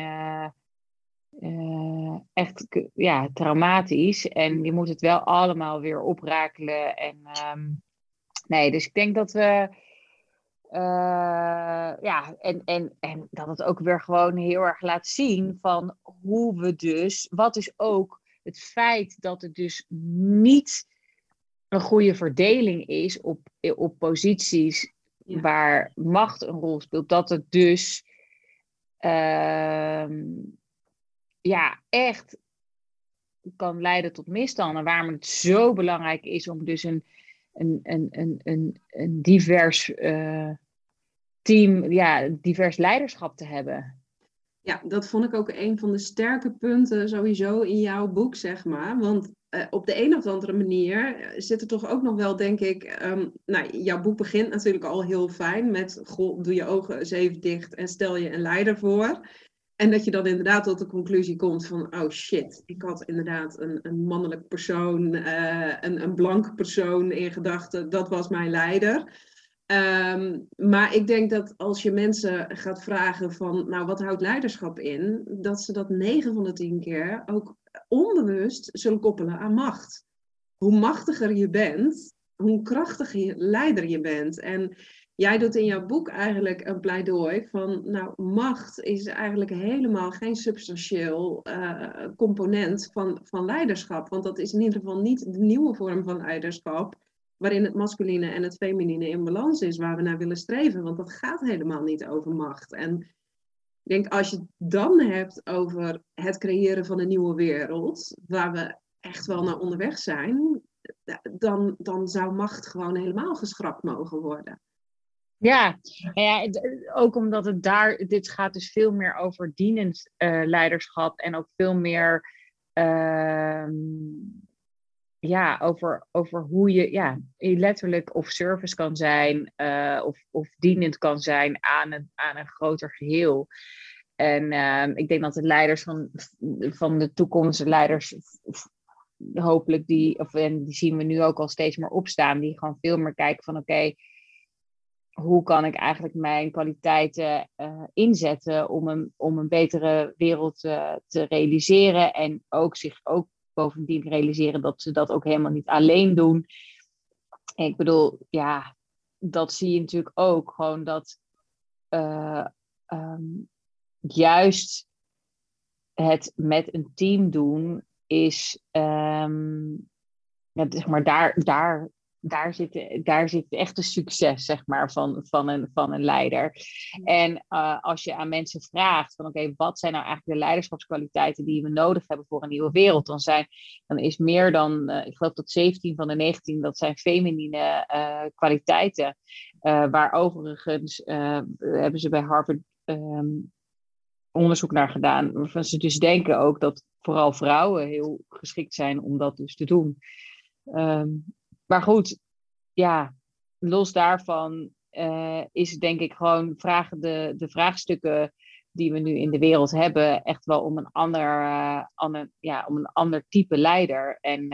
B: uh, echt ja, traumatisch. En je moet het wel allemaal weer oprakelen. En um, nee, dus ik denk dat we. ja, en, en, en dat het ook weer gewoon heel erg laat zien van hoe we dus, wat is ook het feit dat het dus niet een goede verdeling is op, op posities waar macht een rol speelt, dat het dus uh, ja, echt kan leiden tot misstanden. Waarom het zo belangrijk is om dus een, een, een, een, een, een divers uh, team, ja, divers leiderschap te hebben.
A: Ja, dat vond ik ook een van de sterke punten sowieso in jouw boek, zeg maar. Want uh, op de een of andere manier eh, zit er toch ook nog wel, denk ik. Um, nou, jouw boek begint natuurlijk al heel fijn met: doe je ogen eens even dicht en stel je een leider voor. En dat je dan inderdaad tot de conclusie komt van, oh shit, ik had inderdaad een, een mannelijk persoon, uh, een, een blanke persoon in gedachten, dat was mijn leider. Um, maar ik denk dat als je mensen gaat vragen van, nou wat houdt leiderschap in, dat ze dat 9 van de 10 keer ook onbewust zullen koppelen aan macht. Hoe machtiger je bent, hoe krachtiger leider je bent. En jij doet in jouw boek eigenlijk een pleidooi van, nou, macht is eigenlijk helemaal geen substantieel uh, component van, van leiderschap. Want dat is in ieder geval niet de nieuwe vorm van leiderschap, waarin het masculine en het feminine in balans is, waar we naar willen streven. Want dat gaat helemaal niet over macht. En denk als je het dan hebt over het creëren van een nieuwe wereld, waar we echt wel naar onderweg zijn, dan, dan zou macht gewoon helemaal geschrapt mogen worden.
B: Ja, ja, ook omdat het daar, dit gaat dus veel meer over dienend leiderschap en ook veel meer uh, ja, over, over hoe je ja, letterlijk of service kan zijn uh, of, of dienend kan zijn aan een, aan een groter geheel. En uh, ik denk dat de leiders van, van de toekomst, leiders, hopelijk die, of en die zien we nu ook al steeds meer opstaan, die gewoon veel meer kijken van oké, hoe kan ik eigenlijk mijn kwaliteiten uh, inzetten om een, om een betere wereld uh, te realiseren en ook zich ook bovendien realiseren dat ze dat ook helemaal niet alleen doen. Ik bedoel, ja, dat zie je natuurlijk ook gewoon dat uh, um, juist het met een team doen is, um, ja, zeg maar, daar, daar daar zit, daar zit echt een succes zeg maar, van, van, een, van een leider. En uh, als je aan mensen vraagt van oké, wat zijn nou eigenlijk de leiderschapskwaliteiten die we nodig hebben voor een nieuwe wereld, dan, zijn, dan is meer dan, uh, ik geloof dat 17 van de 19, dat zijn feminine uh, kwaliteiten. waar overigens hebben ze bij Harvard um, onderzoek naar gedaan, waarvan ze dus denken ook dat vooral vrouwen heel geschikt zijn om dat dus te doen. Um, maar goed, ja, los daarvan uh, is denk ik gewoon vragen de, de vraagstukken die we nu in de wereld hebben, echt wel om een ander, uh, ja, om een ander type leider. En,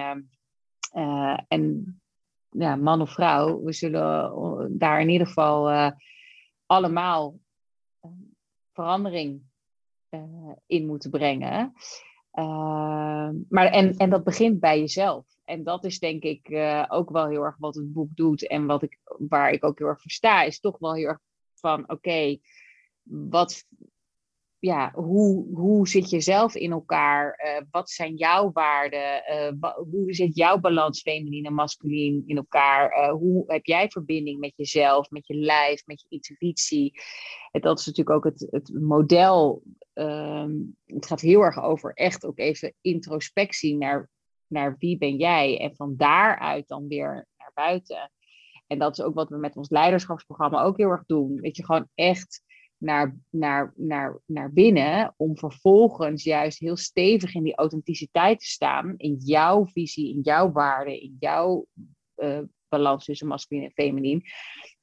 B: uh, en ja, man of vrouw, we zullen daar in ieder geval allemaal verandering in moeten brengen. maar, en, en dat begint bij jezelf en dat is denk ik uh, ook wel heel erg wat het boek doet. En wat ik, waar ik ook heel erg voor sta, is toch wel heel erg van oké, wat ja, hoe, hoe zit je zelf in elkaar? Uh, wat zijn jouw waarden? Uh, hoe zit jouw balans feminien en masculien in elkaar? Hoe heb jij verbinding met jezelf, met je lijf, met je intuïtie? En dat is natuurlijk ook het, het model. Ehm, het gaat heel erg over echt ook even introspectie naar naar wie ben jij en van daaruit dan weer naar buiten. En dat is ook wat we met ons leiderschapsprogramma ook heel erg doen. Weet je, gewoon echt naar, naar, naar, naar binnen om vervolgens juist heel stevig in die authenticiteit te staan. In jouw visie, in jouw waarden, in jouw uh, balans tussen masculin en feminien.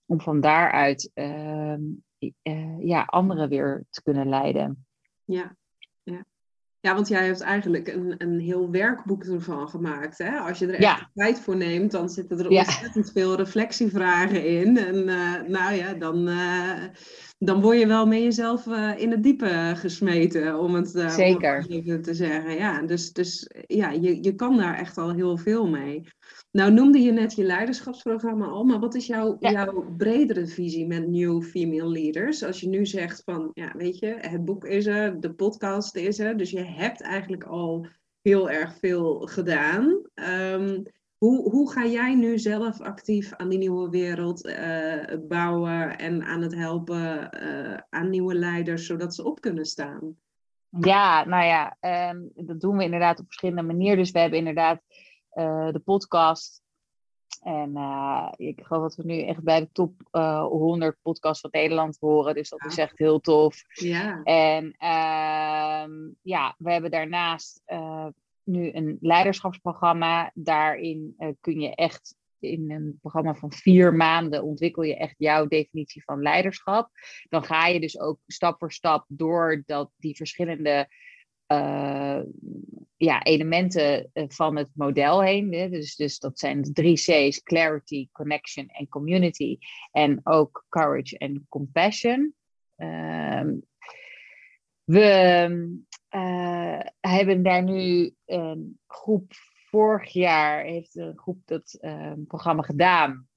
B: Om van daaruit uh, uh, ja, anderen weer te kunnen leiden.
A: Ja. Ja, want jij hebt eigenlijk een, een heel werkboek ervan gemaakt. Hè? Als je er echt tijd voor neemt, dan zitten er ontzettend veel reflectievragen in. En uh, nou ja, dan, uh, dan word je wel met jezelf uh, in het diepe gesmeten, om het, Zeker. Om het even te zeggen. Ja, dus, dus ja, je, je kan daar echt al heel veel mee. Nou noemde je net je leiderschapsprogramma al, maar wat is jouw, jouw bredere visie met New Female Leaders? Als je nu zegt van, ja weet je, het boek is er, de podcast is er, dus je hebt eigenlijk al heel erg veel gedaan. Um, hoe, hoe ga jij nu zelf actief aan die nieuwe wereld uh, bouwen en aan het helpen uh, aan nieuwe leiders, zodat ze op kunnen staan?
B: Ja, nou ja, um, dat doen we inderdaad op verschillende manieren. Dus we hebben inderdaad de podcast. En uh, ik geloof dat we nu echt bij de top uh, 100 podcasts van Nederland horen. Dus dat ja. is echt heel tof.
A: Ja.
B: En uh, ja, we hebben daarnaast nu een leiderschapsprogramma. Daarin kun je echt in een programma van vier maanden ontwikkel je echt jouw definitie van leiderschap. Dan ga je dus ook stap voor stap door dat, die verschillende uh, ja, elementen eh, van het model heen. Dus, dus dat zijn de drie C's: clarity, connection en community. En ook courage en compassion. Uh, we uh, hebben daar nu een groep. Vorig jaar heeft een groep dat programma gedaan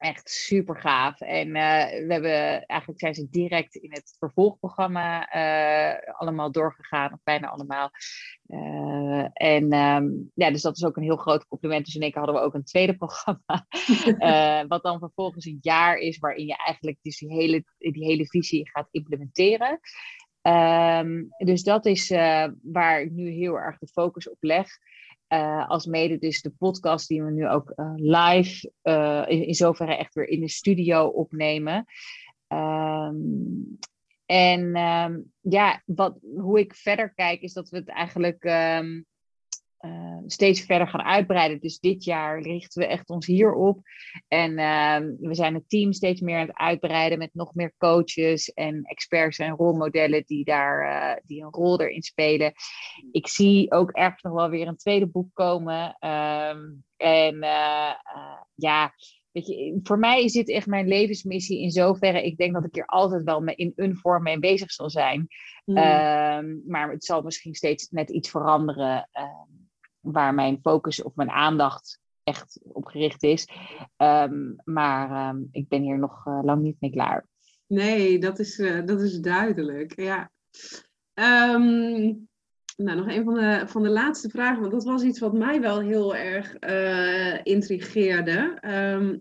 B: echt super gaaf. En uh, we hebben eigenlijk zijn ze direct in het vervolgprogramma uh, allemaal doorgegaan, of bijna allemaal. Uh, en um, ja, dus dat is ook een heel groot compliment. Dus in één keer hadden we ook een tweede programma. wat dan vervolgens een jaar is waarin je eigenlijk dus die hele, die hele visie gaat implementeren. Um, dus dat is waar ik nu heel erg de focus op leg. Als mede dus de podcast die we nu ook live in, in zoverre echt weer in de studio opnemen. Ehm, en ehm, ja, wat, hoe ik verder kijk is dat we het eigenlijk um, uh, steeds verder gaan uitbreiden. Dus dit jaar richten we echt ons hierop. En uh, we zijn het team steeds meer aan het uitbreiden met nog meer coaches en experts en rolmodellen die daar uh, die een rol erin spelen. Ik zie ook ergens nog wel weer een tweede boek komen. Um, en uh, ja. Weet je, voor mij is dit echt mijn levensmissie in zoverre. Ik denk dat ik hier altijd wel in een vorm mee bezig zal zijn. Mm. maar het zal misschien steeds net iets veranderen. Waar mijn focus of mijn aandacht echt op gericht is. Um, maar um, ik ben hier nog uh, lang niet mee klaar.
A: Nee, dat is, uh, dat is duidelijk. Ja. Um, nou, nog een van de, van de laatste vragen, want dat was iets wat mij wel heel erg uh, intrigeerde.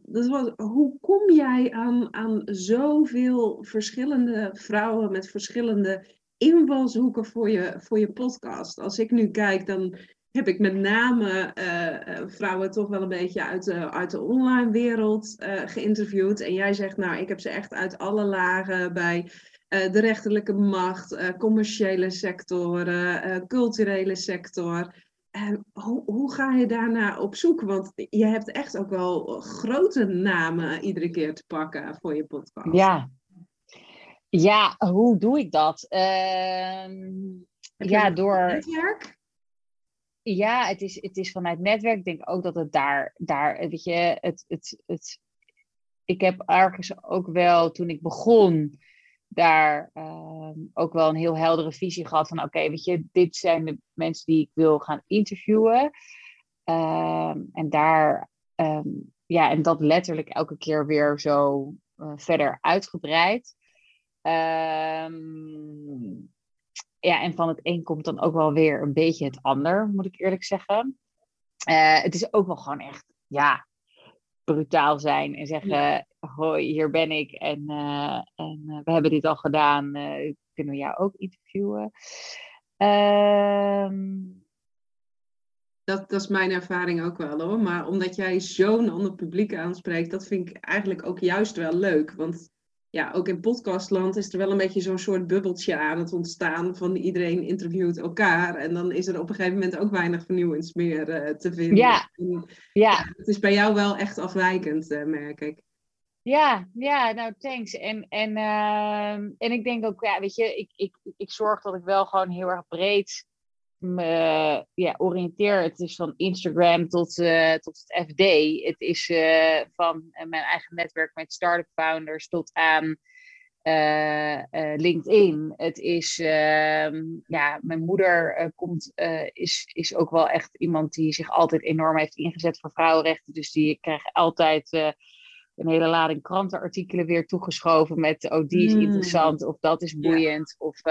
A: dat was, hoe kom jij aan, aan zoveel verschillende vrouwen met verschillende invalshoeken voor je, voor je podcast? Als ik nu kijk, dan heb ik met name uh, vrouwen toch wel een beetje uit de, uit de online wereld uh, geïnterviewd. En jij zegt, nou, ik heb ze echt uit alle lagen bij de rechterlijke macht, commerciële sectoren, culturele sector. Hoe, hoe, ga je daarna op zoek? Want je hebt echt ook wel grote namen iedere keer te pakken voor je podcast.
B: Ja, ja hoe doe ik dat? Ehm, ja, door. Netwerk? Ja, het is, het is vanuit netwerk. Ik denk ook dat het daar, daar weet je, het, het, het, ik heb ergens ook wel, toen ik begon, daar uh, ook wel een heel heldere visie gehad van, oké, weet je, dit zijn de mensen die ik wil gaan interviewen. Uh, en daar, um, ja, en dat letterlijk elke keer weer zo uh, verder uitgebreid. Um, ja, en van het een komt dan ook wel weer een beetje het ander, moet ik eerlijk zeggen. Uh, het is ook wel gewoon echt, ja, brutaal zijn en zeggen: Hoi, hier ben ik en, uh, en uh, we hebben dit al gedaan. kunnen we jou ook interviewen? Ehm,
A: dat, dat is mijn ervaring ook wel hoor. Maar omdat jij zo'n ander publiek aanspreekt, dat vind ik eigenlijk ook juist wel leuk. Want ja, ook in podcastland is er wel een beetje zo'n soort bubbeltje aan het ontstaan van iedereen interviewt elkaar. En dan is er op een gegeven moment ook weinig vernieuwends meer uh, te vinden.
B: Ja. ja.
A: Het is bij jou wel echt afwijkend, uh, merk ik.
B: Ja, ja, nou thanks. En, en, uh, en ik denk ook, ja, weet je, ik, ik, ik zorg dat ik wel gewoon heel erg breed me ja, oriënteer. Het is van Instagram tot, uh, tot het FD. Het is uh, van mijn eigen netwerk met startup founders tot aan uh, LinkedIn. Het is, ehm, ja, mijn moeder komt, is, is ook wel echt iemand die zich altijd enorm heeft ingezet voor vrouwenrechten. Dus die krijgt altijd een hele lading krantenartikelen weer toegeschoven met, oh die is mm. interessant of dat is boeiend. Ja. Of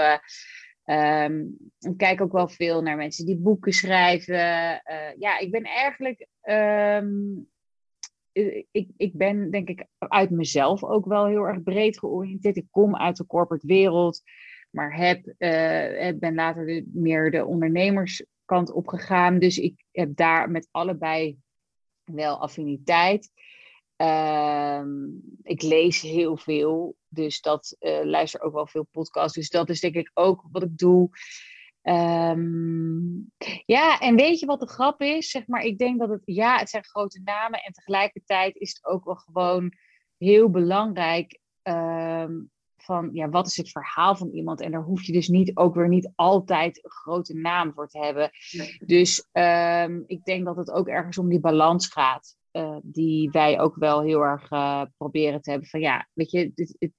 B: Um, ik kijk ook wel veel naar mensen die boeken schrijven. Uh, ja, ik ben eigenlijk. Um, ik, ik ben denk ik uit mezelf ook wel heel erg breed georiënteerd. Ik kom uit de corporate wereld, maar heb, uh, ben later meer de ondernemerskant opgegaan. Dus ik heb daar met allebei wel affiniteit. Um, ik lees heel veel, dus dat uh, luister ook wel veel podcasts. Dus dat is denk ik ook wat ik doe. Um, ja, en weet je wat de grap is? Zeg maar, ik denk dat het, ja, het zijn grote namen en tegelijkertijd is het ook wel gewoon heel belangrijk. Um, van ja, wat is het verhaal van iemand? En daar hoef je dus niet ook weer niet altijd een grote naam voor te hebben. Dus um, ik denk dat het ook ergens om die balans gaat. Uh, die wij ook wel heel erg uh, proberen te hebben. Van ja, weet je, dit, dit,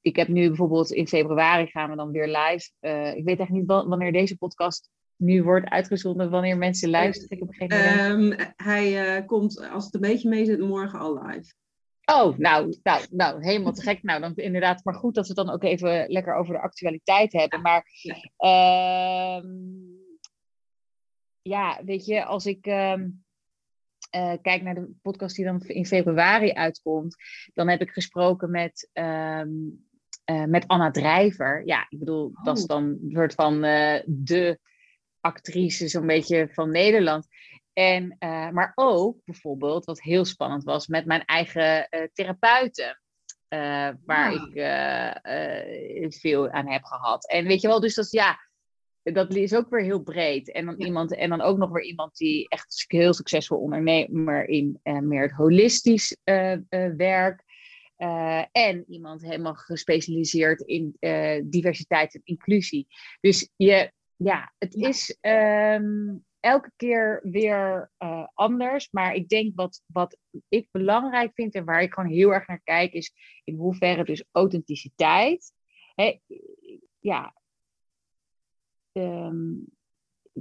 B: ik heb nu bijvoorbeeld in februari gaan we dan weer live. Uh, ik weet echt niet wanneer deze podcast nu wordt uitgezonden, wanneer mensen luisteren. Ik heb geen
A: um, hij komt, als het een beetje mee zit, morgen al live.
B: Oh, nou, nou, nou, helemaal te gek. Nou, dan inderdaad, maar goed dat we het dan ook even lekker over de actualiteit hebben. Maar ja, ja weet je, als ik uh, uh, kijk naar de podcast die dan in februari uitkomt, dan heb ik gesproken met, um, met Anna Drijver. Ja, ik bedoel, oh. dat is dan een soort van de actrice zo'n beetje van Nederland. En, maar ook bijvoorbeeld, wat heel spannend was, met mijn eigen therapeuten. Waar ik veel aan heb gehad. En weet je wel, dus dat ja, dat is ook weer heel breed. En dan, iemand, en dan ook nog weer iemand die echt heel succesvol ondernemer in meer het holistisch werk. en iemand helemaal gespecialiseerd in diversiteit en inclusie. Dus je, ja, het is um, elke keer weer anders. Maar ik denk wat, wat ik belangrijk vind en waar ik gewoon heel erg naar kijk, is in hoeverre dus authenticiteit. Hè, ja, um,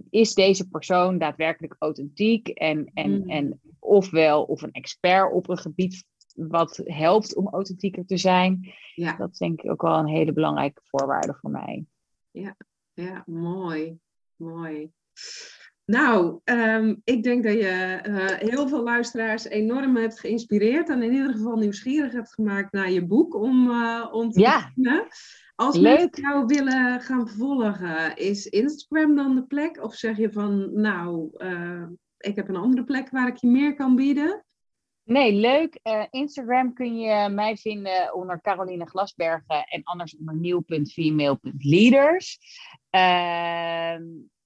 B: is deze persoon daadwerkelijk authentiek en, en, mm. en ofwel of een expert op een gebied wat helpt om authentieker te zijn. Ja. Dat is denk ik ook wel een hele belangrijke voorwaarde voor mij.
A: Ja, ja mooi. Mooi. Nou, um, ik denk dat je uh, heel veel luisteraars enorm hebt geïnspireerd en in ieder geval nieuwsgierig hebt gemaakt naar je boek om, uh, om te
B: ja.
A: beginnen. Als Leuk. mensen jou willen gaan volgen, is Instagram dan de plek? Of zeg je van, nou, uh, ik heb een andere plek waar ik je meer kan bieden?
B: Nee, leuk. Instagram kun je mij vinden onder Caroline Glasbergen en anders onder nieuw.female.leaders.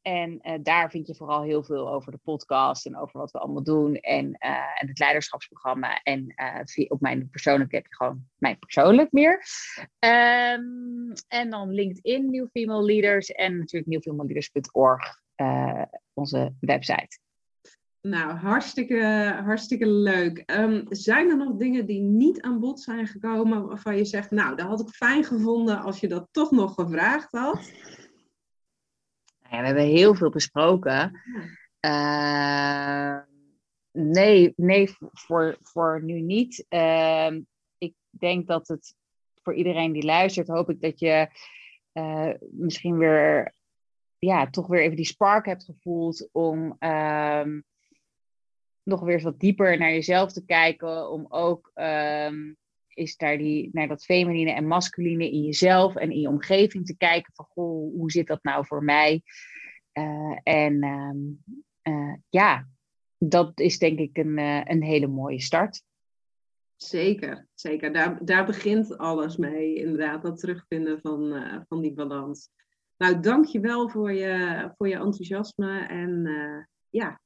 B: en uh, daar vind je vooral heel veel over de podcast en over wat we allemaal doen. En, uh, en het leiderschapsprogramma. En uh, op mijn persoonlijke heb je gewoon mijn persoonlijk meer. Um, en dan LinkedIn, New Female Leaders. En natuurlijk newfemaleleaders.org, onze website.
A: Nou, hartstikke, hartstikke leuk. Um, zijn er nog dingen die niet aan bod zijn gekomen waarvan je zegt, nou, dat had ik fijn gevonden als je dat toch nog gevraagd had?
B: We hebben heel veel besproken. Uh, nee, nee voor, voor nu niet. Uh, ik denk dat het voor iedereen die luistert, hoop ik dat je uh, misschien weer, ja, toch weer even die spark hebt gevoeld om ehm, nog weer eens wat dieper naar jezelf te kijken. Om ook um, is daar die, naar dat feminine en masculine in jezelf en in je omgeving te kijken van goh, hoe zit dat nou voor mij? Uh, en uh, ja, dat is denk ik een, uh, een hele mooie start.
A: Zeker, zeker. Daar, daar begint alles mee, inderdaad, dat terugvinden van, van die balans. Nou, dank je wel voor je, voor je enthousiasme en ja,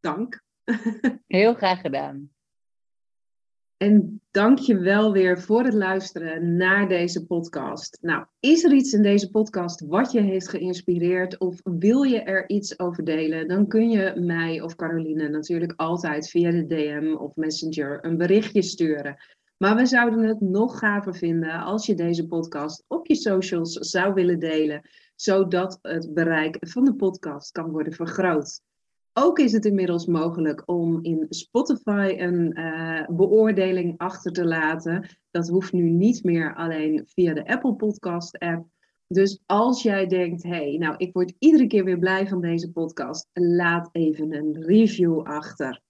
A: dank.
B: Heel graag gedaan.
A: En dank je wel weer voor het luisteren naar deze podcast. Nou, is er iets in deze podcast wat je heeft geïnspireerd of wil je er iets over delen? Dan kun je mij of Caroline natuurlijk altijd via de DM of Messenger een berichtje sturen. Maar we zouden het nog gaver vinden als je deze podcast op je socials zou willen delen, zodat het bereik van de podcast kan worden vergroot. Ook is het inmiddels mogelijk om in Spotify een uh, beoordeling achter te laten. Dat hoeft nu niet meer alleen via de Apple Podcast app. Dus als jij denkt, hé, hey, nou, ik word iedere keer weer blij van deze podcast, laat even een review achter.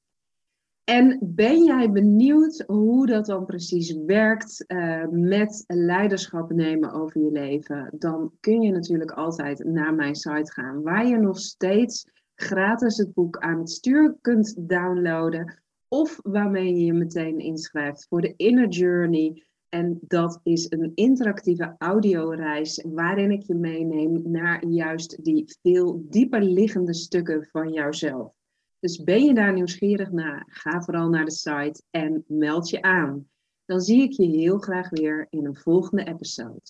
A: En ben jij benieuwd hoe dat dan precies werkt uh, met leiderschap nemen over je leven? Dan kun je natuurlijk altijd naar mijn site gaan, waar je nog steeds gratis het boek aan het stuur kunt downloaden. Of waarmee je je meteen inschrijft voor de Inner Journey. En dat is een interactieve audioreis waarin ik je meeneem naar juist die veel dieper liggende stukken van jouzelf. Dus ben je daar nieuwsgierig naar, ga vooral naar de site en meld je aan. Dan zie ik je heel graag weer in een volgende episode.